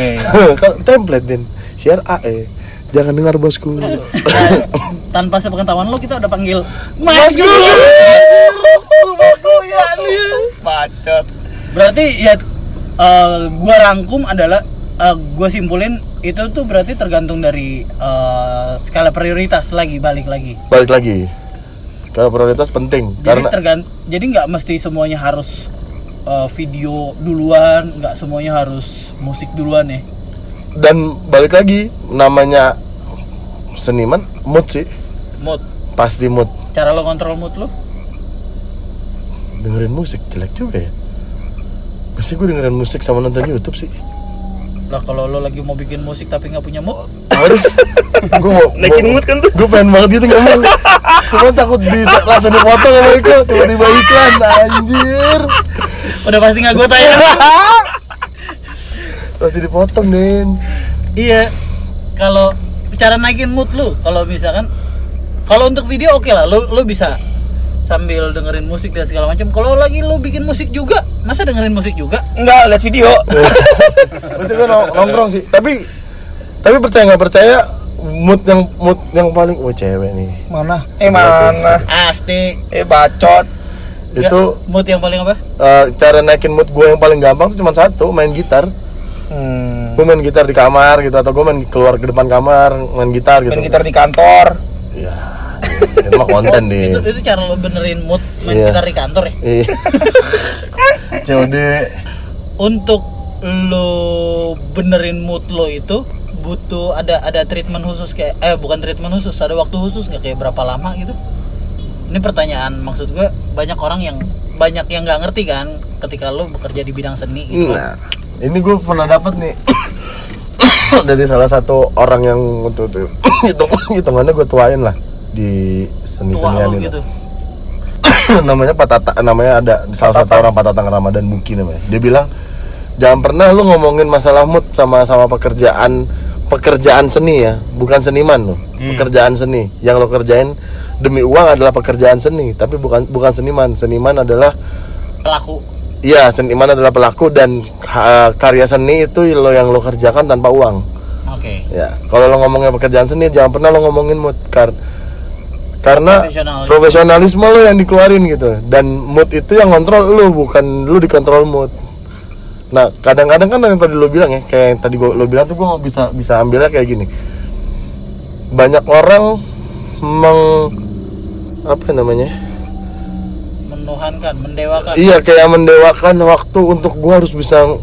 Kan template din. Share AE. Jangan dengar bosku. Nah, tanpa sepengetahuan lo kita udah panggil Mas Bosku. Bosku ya nih. Bacot. Berarti ya eh, gua rangkum adalah eh, gua simpulin itu tuh berarti tergantung dari eh, skala prioritas lagi balik lagi. Balik lagi. Kalau prioritas penting Jadi karena tergant jadi nggak mesti semuanya harus eh, video duluan, nggak semuanya harus musik duluan ya. Dan balik lagi namanya seniman mood sih Mood. pasti mood Cara lo kontrol mood lo? dengerin musik jelek juga ya pasti gue dengerin musik sama nonton YouTube sih Lah kalau lo lagi mau bikin musik tapi nggak punya mood, Aduh, gue mau Naikin mood kan tuh. gue pengen banget gitu ngomong cuma takut bisa langsung dipotong sama Iko tiba-tiba iklan anjir udah pasti nggak gue tanya. pasti dipotong Din Iya. Kalau cara naikin mood lu, kalau misalkan kalau untuk video oke lah, lu lu bisa sambil dengerin musik dan segala macam. Kalau lagi lu bikin musik juga, masa dengerin musik juga? Enggak, lihat video. pasti gue nong- nongkrong sih tapi tapi percaya nggak percaya mood yang mood yang paling oh cewek nih Mana? Eh mana? Pasti. Eh bacot. itu Ya, mood yang paling apa? eh, cara naikin mood gue yang paling gampang tuh cuma satu main gitar Hmm. gue main gitar di kamar gitu atau gue main keluar ke depan kamar main gitar gitu Main gitar di kantor. ya itu mah konten deh Itu itu cara lo benerin mood main Iya. gitar di kantor ya. Iya. COD Untuk lo benerin mood lo itu butuh ada ada treatment khusus kayak eh bukan treatment khusus ada waktu khusus nggak kayak berapa lama gitu ini pertanyaan maksud gue banyak orang yang banyak yang nggak ngerti kan ketika lo bekerja di bidang seni gitu nah ini gue pernah dapat nih. Dari salah satu orang yang untuk hitung hitungannya gue tuain lah. Di seni tua senian lo ini. gitu? Namanya Pak Tata namanya ada salah satu orang Pak Tatang Ramadan Muki namanya. Dia bilang jangan pernah lu ngomongin masalah mood sama sama pekerjaan pekerjaan seni ya. Bukan seniman lo pekerjaan seni. Yang lo kerjain demi uang adalah pekerjaan seni tapi bukan bukan seniman. Seniman adalah pelaku Iya, seniman adalah pelaku dan ha- karya seni itu lo yang lo kerjakan tanpa uang. oke Ya, kalau lo ngomongin pekerjaan seni jangan pernah lo ngomongin mood kar karena Profesionalis. profesionalisme lo yang dikeluarin gitu dan mood itu yang kontrol lo bukan lo dikontrol mood. Nah, kadang-kadang kan yang tadi lo bilang ya, kayak yang tadi gua lo bilang tuh gua nggak bisa bisa ambilnya kayak gini. Banyak orang meng apa namanya? Menuhankan mendewakan Iya kayak mendewakan waktu untuk gua harus bisa ng-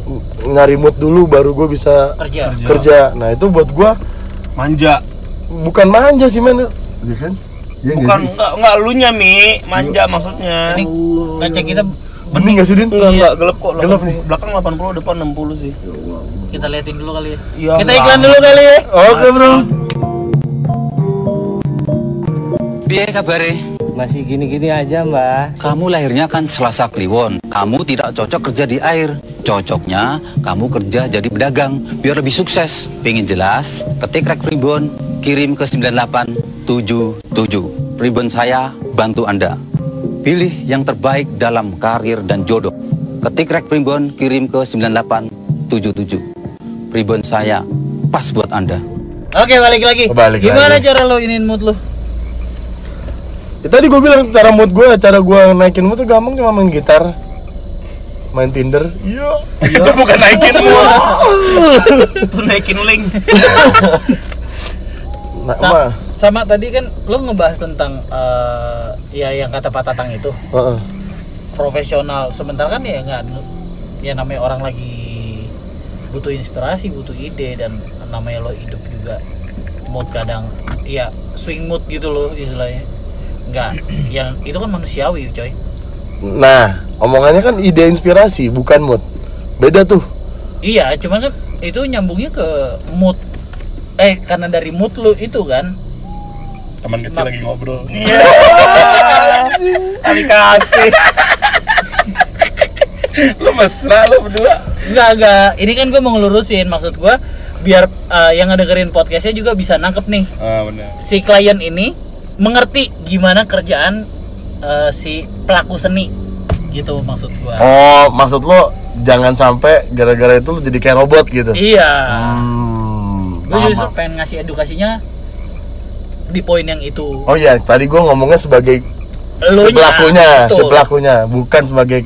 nyari mood dulu baru gua bisa kerja kerja. Nah itu buat gua Manja. bukan manja sih men. Iya kan? Iya nggak Bukan enggak enggak elunya Mi, manja maksudnya. ini kaca kita bening gak sih din? Enggak enggak gelap kok. Gelap nih. Belakang 80, depan 60 sih. kita liatin dulu kali ya Iya, kita enggak. iklan dulu kali ya Oke bro. Piye kabare? Masih gini-gini aja mbak Kamu lahirnya kan Selasa Kliwon. Kamu tidak cocok kerja di air. Cocoknya kamu kerja jadi pedagang biar lebih sukses. Pengen jelas? Ketik rek ribbon, kirim ke 9877. Ribbon saya bantu Anda. Pilih yang terbaik dalam karir dan jodoh. Ketik rek ribbon, kirim ke 9877. Ribbon saya pas buat Anda. oke balik lagi Balik gimana lagi. cara lo inin mood lo Ya, tadi gua bilang cara mood gua, cara gua naikin mood tuh gampang cuma main gitar, main Tinder. Iya. Itu bukan naikin mood. Itu naikin link. Nah, Sa- mah. sama tadi kan lo ngebahas tentang eh, ya yang kata Pak Tatang itu Heeh. profesional sementara kan ya nggak ya namanya orang lagi butuh inspirasi butuh ide dan namanya lo hidup juga mood kadang ya swing mood gitu loh istilahnya nggak yang itu kan manusiawi coy Nah, omongannya kan ide inspirasi, bukan mood. Beda tuh. iya cuman kan itu nyambungnya ke mood eh karena dari mood lo itu kan Teman kecil lagi ngobrol. Kali kasih. Lu mesra lu berdua. Enggak, enggak. Ini kan gue mau ngelurusin maksud gue biar eh, yang ngedengerin podcastnya juga bisa nangkep nih Ah, benar. si klien ini mengerti gimana kerjaan eh, si pelaku seni gitu maksud gue. Oh, maksud lo jangan sampai gara-gara itu lo jadi kayak robot gitu. Iya. Hmm. Gue paham, justru pengen ngasih edukasinya di poin yang itu. Oh iya, tadi gua ngomongnya sebagai Elunya, pelakunya, si betul. pelakunya, bukan sebagai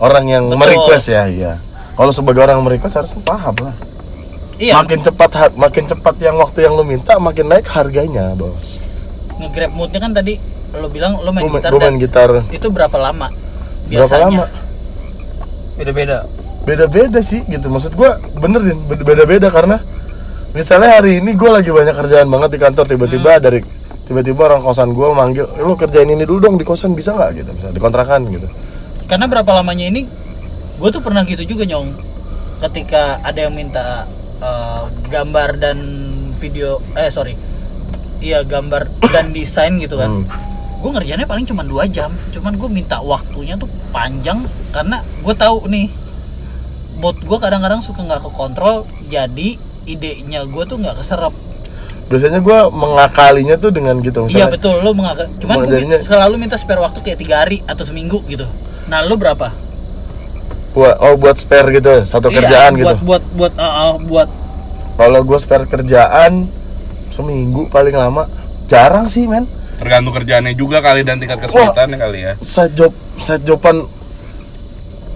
orang yang Betul. merequest ya, iya. Kalau sebagai orang yang merequest harus paham lah. Iya. Makin cepat makin cepat yang waktu yang lo minta, makin naik harganya, Bos. Nge-grab moodnya kan tadi lo bilang lo main Gua gitar gua dan main gitar. itu berapa lama? Berapa lama? Beda-beda. Beda-beda sih gitu. Maksud gua bener Din, beda- beda-beda karena misalnya hari ini gua lagi banyak kerjaan banget di kantor tiba-tiba Hmm. dari tiba-tiba orang kosan gua manggil, "Eh, "Lu kerjain ini dulu dong di kosan bisa nggak?" gitu, bisa dikontrakan gitu. karena berapa lamanya ini gue tuh pernah gitu juga nyong ketika ada yang minta eh, gambar dan video eh sorry iya gambar dan desain gitu kan Hmm. gue ngerjainnya paling cuma dua jam cuman gue minta waktunya tuh panjang karena gue tahu nih mood gue kadang-kadang suka nggak kekontrol jadi idenya gue tuh nggak keserap Biasanya gua mengakalinya tuh dengan gitu iya misalnya. betul lo mengagak cuman gue selalu minta spare waktu kayak tiga hari atau seminggu gitu nah lo berapa Buat oh buat spare gitu, satu Iya, kerjaan buat, gitu. buat buat uh, uh, buat Kalau gua spare kerjaan seminggu paling lama. Jarang sih, men. Tergantung kerjaannya juga kali dan tingkat kesulitannya kali ya. Set job set joban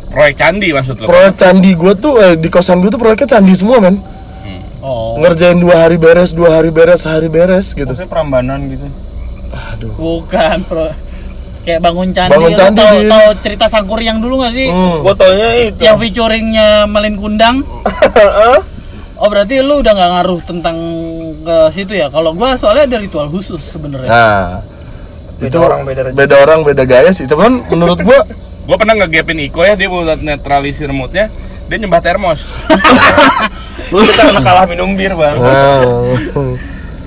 Proyek candi maksud lo. proyek candi gua tuh eh, di kosan gua tuh proyeknya candi semua, men. oh Ngerjain dua hari beres, dua hari beres, sehari beres gitu. Maksudnya perambanan gitu. bukan bro kayak bangun candi Bangun Lo candi, tahu Din. tahu cerita sangkur yang dulu gak sih Hmm. Gua taunya itu. yang featuringnya Malin Kundang oh berarti lu udah nggak ngaruh tentang ke situ ya kalau gua soalnya ada ritual khusus sebenarnya Nah, Beda itu orang, beda rezeki. beda orang beda gaya sih. Cuman menurut gua Gue pernah ngegapin Iko ya dia buat netralisir moodnya dia nyembah termos. Kita kena kalah minum bir, Bang. nah,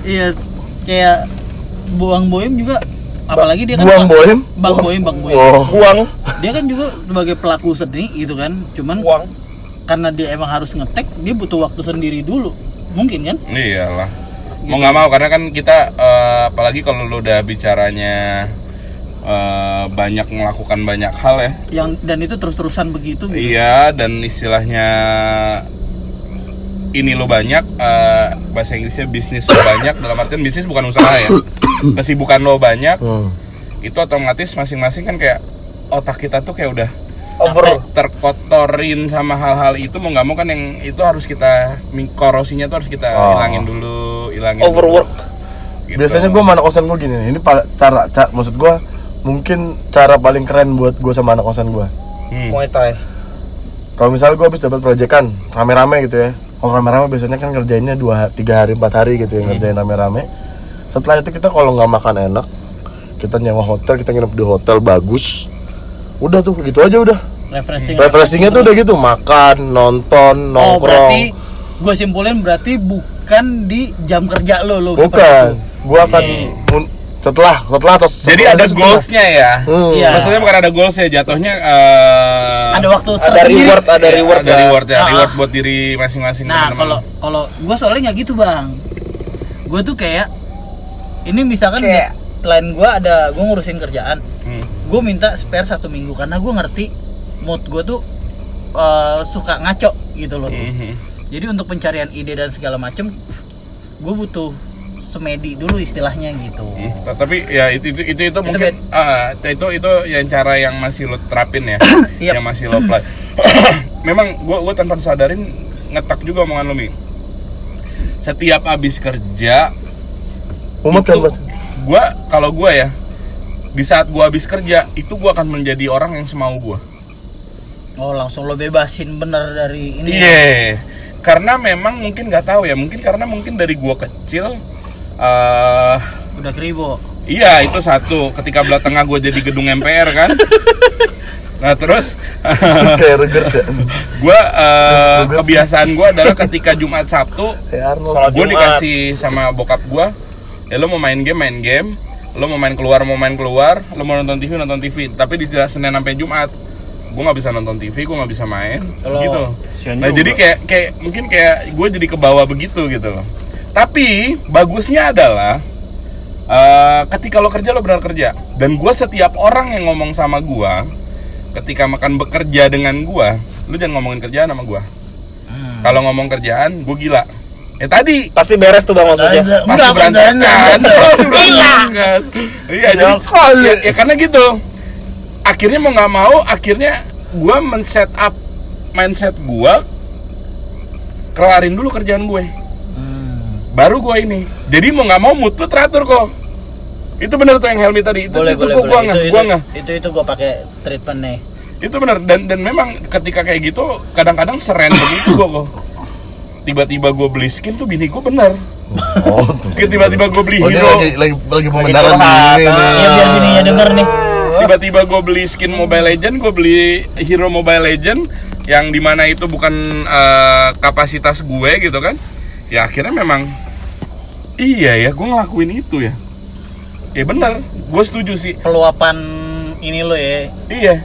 iya kayak buang boim juga apalagi dia kan buang bohem. bang boim bang boim Oh, Buang, dia kan juga sebagai pelaku seni gitu kan cuman buang. Karena dia emang harus ngetek dia butuh waktu sendiri dulu mungkin kan Iyalah. Mau nggak mau karena kan kita eh, apalagi kalau lu udah bicaranya eh, banyak melakukan banyak hal ya. yang dan itu terus-terusan begitu gitu. Iya dan istilahnya ini lo banyak eh, bahasa Inggrisnya bisnis lo banyak dalam artian bisnis bukan usaha ya. Kesibukan lo banyak Hmm. itu otomatis masing-masing kan kayak otak kita tuh kayak udah Over. terkotorin sama hal-hal itu mau nggak mau kan yang itu harus kita korosinya tuh harus kita Oh. hilangin dulu, hilangin Overwork. dulu. Gitu. Biasanya gue sama anak kosan gue gini nih. Ini cara, ca- maksud gue mungkin cara paling keren buat gue sama anak kosan gue. Hmm. Muay Thai. Kalau misalnya gue habis dapat proyekan rame-rame gitu ya. Kalau rame-rame biasanya kan ngerjainnya dua, tiga hari, empat hari gitu ya ngerjain rame-rame. Setelah itu kita kalau nggak makan enak, kita nyewa hotel, kita nginep di hotel bagus. Udah tuh gitu aja udah. refreshing Refreshingnya tuh udah gitu, makan, nonton, oh berarti nongkrong. gue simpulin berarti bukan di jam kerja lo lo Bukan, gue akan mun- setelah setelah atau Jadi ada setelah. goalsnya ya. Hmm. Iya. Maksudnya bukan ada goalsnya, jatuhnya eh, ada waktu Ada reward, ada ya, reward ada ya. reward ya, Ah, reward buat diri masing-masing Nah kalau kalau gue soalnya nggak gitu bang, gue tuh kayak ini misalkan Kayak- klien gue ada gue ngurusin kerjaan, Hmm. gue minta spare satu minggu karena gue ngerti mood gue tuh eh, suka ngaco gitu loh. Mhm. Jadi untuk pencarian ide dan segala macem, gue butuh semedi dulu istilahnya gitu. Hmm, Tapi ya itu itu itu, itu mungkin ah, itu itu yang cara yang masih lo terapin ya, Yap. yang masih lo apply. Memang gua gua tanpa sadarin ngetak juga omongan lo mi. Setiap abis kerja, Umat kan itu mas. Gua kalau gua ya di saat gua habis kerja itu gua akan menjadi orang yang semau gua. Oh langsung lo bebasin bener dari ini. Iya. ya? Karena memang mungkin nggak tahu ya, mungkin karena mungkin dari gua kecil eh Udah keribo. Iya itu satu ketika belah tengah gue jadi gedung MPR kan Nah terus Kayak ya. gue eh, kebiasaan gue adalah ketika Jumat Sabtu. Sholat gue Jumat. dikasih sama bokap gue ya lo mau main game main game. Lo mau main keluar mau main keluar. Lo mau nonton TV nonton TV tapi di Senin sampai Jumat gue nggak bisa nonton TV gue nggak bisa main. Kalau- gitu. Sian nah juga. jadi kayak kayak mungkin kayak gue jadi ke bawah begitu gitu loh. Tapi bagusnya adalah eh, ketika lo kerja lo benar kerja. Dan gue setiap orang yang ngomong sama gue ketika makan bekerja dengan gue lu jangan ngomongin kerjaan sama gue Hmm. kalau ngomong kerjaan gue gila ya tadi Pasti beres tuh bang maksudnya. pasti Enggak, berantakan iya. Ya jadi ya, ya karena gitu akhirnya mau nggak mau akhirnya gue men-set up mindset gue kelarin dulu kerjaan gue. Hmm. baru gue ini. Jadi mau nggak mau mood lu teratur kok. Itu benar tuh yang Helmi tadi. Itu boleh itu boleh itu nggak itu, gua nggak. itu itu gue pakai treatment nih itu benar dan dan memang ketika kayak gitu kadang-kadang seren begitu gue kok tiba-tiba gue beli skin tuh bini gue bener Oh, tuh. tiba-tiba gue beli Oh, hero. lagi lagi lagi pembenaran ini nih. ya biar bininya denger nih. Tiba-tiba gue beli skin Mobile Legend gue beli hero Mobile Legend yang di mana itu bukan eh, kapasitas gue gitu kan. Ya akhirnya memang iya ya gue ngelakuin itu ya. Ya bener gue setuju sih. Peluapan ini lo ya. Iya.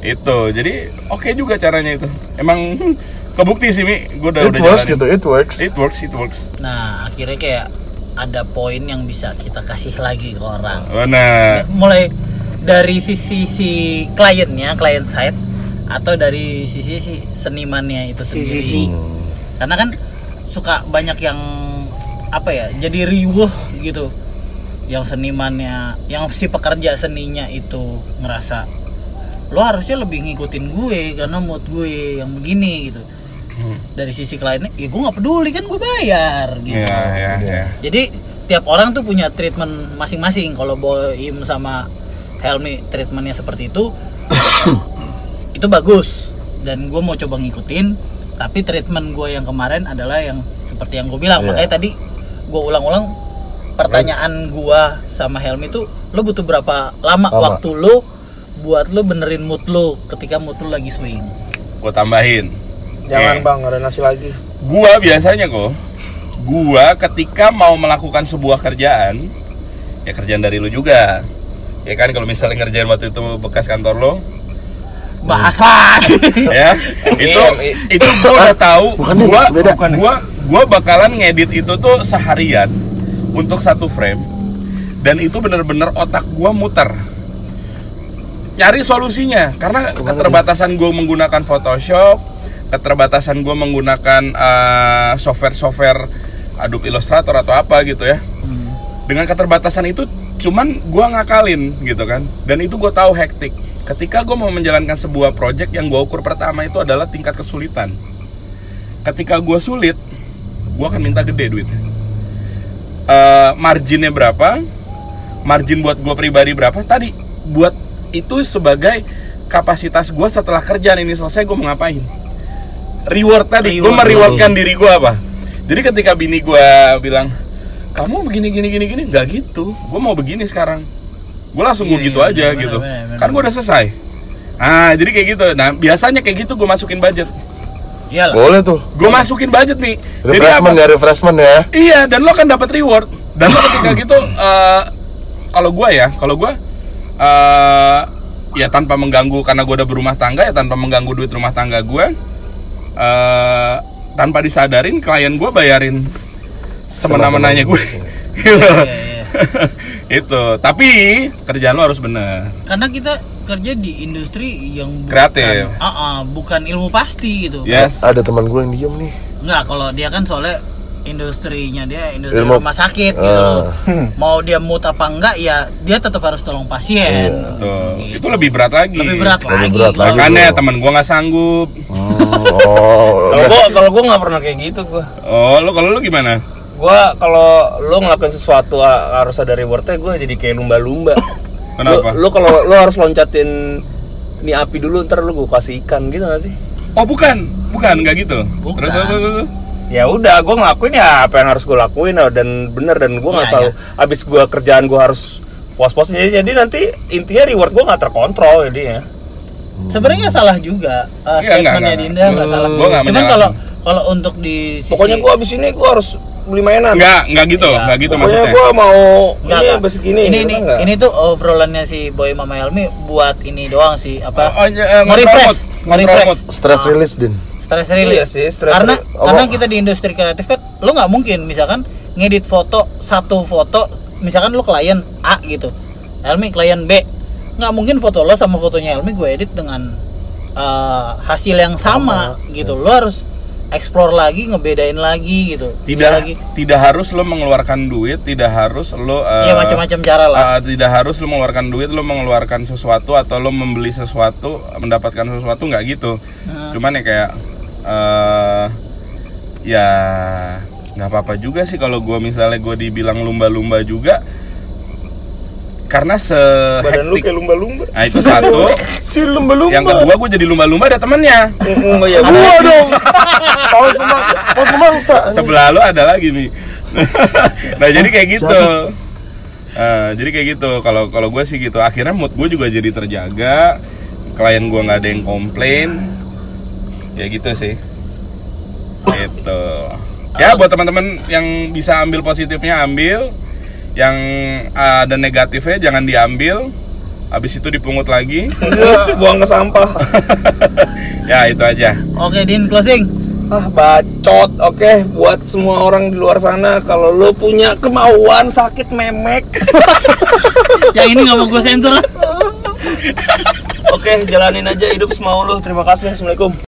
Itu. Jadi oke juga caranya itu. Emang kebukti sih mi. Gue udah It udah works jalanin. gitu, it works. it works it works. Nah akhirnya kayak ada poin yang bisa kita kasih lagi ke orang. Benar. Mulai dari sisi si kliennya klien side atau dari sisi si senimannya itu sendiri. karena kan suka banyak yang apa ya jadi riuh gitu. Yang senimannya yang si pekerja seninya itu ngerasa lo harusnya lebih ngikutin gue karena mood gue yang begini gitu dari sisi kliennya ya gue nggak peduli kan gue bayar gitu ya ya ya jadi tiap orang tuh punya treatment masing-masing. Kalau Boim sama Helmi treatmentnya seperti itu, itu bagus. Dan gue mau coba ngikutin. Tapi treatment gue yang kemarin adalah yang seperti yang gue bilang. Iya. Makanya tadi gue ulang-ulang pertanyaan gue sama Helmi tuh, lo butuh berapa lama, Lama. waktu lo buat lo benerin mood lo ketika mood lo lagi swing. gue tambahin Jangan Eh. bang, ada nasi lagi. gua biasanya kok gua ketika mau melakukan sebuah kerjaan ya kerjaan dari lu juga. Ya kan kalau misalnya ngerjain waktu itu bekas kantor lo bahas lagi. Ya itu itu gue udah tahu. Bukan ini, gua beda. gua gua bakalan ngedit itu tuh seharian untuk satu frame. Dan itu bener-bener otak gua muter. Nyari solusinya karena keterbatasan gue menggunakan Photoshop keterbatasan gue menggunakan eh, software-software Adobe Illustrator atau apa gitu ya. Dengan keterbatasan itu cuman gua ngakalin gitu kan. Dan itu gue tahu hektik. Ketika gue mau menjalankan sebuah project yang gue ukur pertama itu adalah tingkat kesulitan. Ketika gue sulit gue akan minta gede duitnya. Eh, marginnya berapa? Margin buat gue pribadi berapa? Tadi buat itu sebagai kapasitas gue setelah kerjaan ini selesai gue mau ngapain reward tadi. Gue Reward. merewardkan diri gue apa? Jadi ketika bini gue bilang kamu begini gini gini gini nggak gitu. Gue mau begini sekarang. Gue langsung gue Iya, gitu iya, aja bener, gitu. bener, bener. kan gue udah selesai. Ah jadi kayak gitu. Nah biasanya kayak gitu gue masukin budget. Iyalah. Boleh tuh. gue masukin budget nih jadi Refreshment apa? ya, refreshment ya. iya dan lo kan dapat reward. Dan lo ketika gitu eh, kalau gue ya kalau gue eh ya tanpa mengganggu karena gue udah berumah tangga ya tanpa mengganggu duit rumah tangga gue eh tanpa disadarin klien gue bayarin semena-menanya gue iya. itu. Tapi kerjaan lo harus bener. Karena kita kerja di industri yang bukan, Kreatif. Ah, ah, bukan ilmu pasti gitu. Yes. Ada teman gue yang diem nih. Enggak, kalau dia kan soalnya industrinya dia industri Ilmu- rumah sakit gitu. Ah. Mau dia mood apa enggak ya dia tetap harus tolong pasien. Tuh, Gitu. itu lebih berat lagi Lebih berat Lebih lagi. berat lagi. makanya bro. temen gue nggak sanggup Hmm, oh, Kalau gua kalau gua nggak pernah kayak gitu gua. oh lo kalau lo gimana Gua kalau lu ngelakuin sesuatu harus ada rewardnya gua jadi kayak lumba-lumba. Kenapa? Lu, lu kalau lu harus loncatin ini api dulu ntar lu gua kasih ikan gitu gak sih? oh bukan bukan nggak gitu Bukan. terus terus, terus, terus. Ya udah, gua ngelakuin ya apa yang harus gua lakuin ah, dan bener dan gua nggak Iya, selalu abis gua kerjaan gua harus puas-puas jadi, jadi nanti intinya reward gua nggak terkontrol jadinya. Sebenarnya salah juga uh, enggak, statementnya Dinda enggak enggak. salah. Gua enggak Cuman kalau kalau untuk di sisi Pokoknya gua abis ini gua harus beli mainan. nggak nggak gitu Iya. nggak gitu Pokoknya maksudnya gua mau Enggak, ini enggak. abis gini. ini gitu ini, enggak? ini tuh obrolannya si Boy Mama Elmi buat ini doang sih apa? Oh, oh, eh, Nge-refresh, nge-refresh. stress release din. Stress Iya release. sih, stress karena release. karena Oh. kita di industri kreatif kan lu nggak mungkin misalkan ngedit foto satu foto misalkan lu klien A gitu Elmi klien B nggak mungkin foto lo sama fotonya Elmi gue edit dengan eh, hasil yang sama, gitu lo harus explore lagi ngebedain lagi gitu tidak lagi tidak harus lo mengeluarkan duit tidak harus lo eh, ya macam-macam cara lah eh, tidak harus lo mengeluarkan duit lo mengeluarkan sesuatu atau lo membeli sesuatu mendapatkan sesuatu nggak gitu Hmm. cuman ya kayak eh ya nggak apa-apa juga sih kalau gue misalnya gue dibilang lumba-lumba juga. Karena se Badan lu kayak lumba-lumba. nah itu satu. Si lumba-lumba. yang kedua gue jadi lumba-lumba ada temennya. Oh iya, Gua dong. Paus paus sebelah lo ada lagi nih nah jadi kayak gitu. Eh, jadi kayak gitu. Kalau kalau gue sih gitu. Akhirnya mood gue juga jadi terjaga. Klien gue nggak ada yang komplain ya gitu sih gitu ya buat teman-teman yang bisa ambil positifnya ambil yang ada negatifnya jangan diambil habis itu dipungut lagi Iya, buang ke sampah. ya itu aja oke Din closing Ah, bacot. Oke, buat semua orang di luar sana kalau lo punya kemauan sakit memek. yang ini nggak mau gue sensor Oke, jalanin aja hidup semau lo. Terima kasih. Assalamualaikum.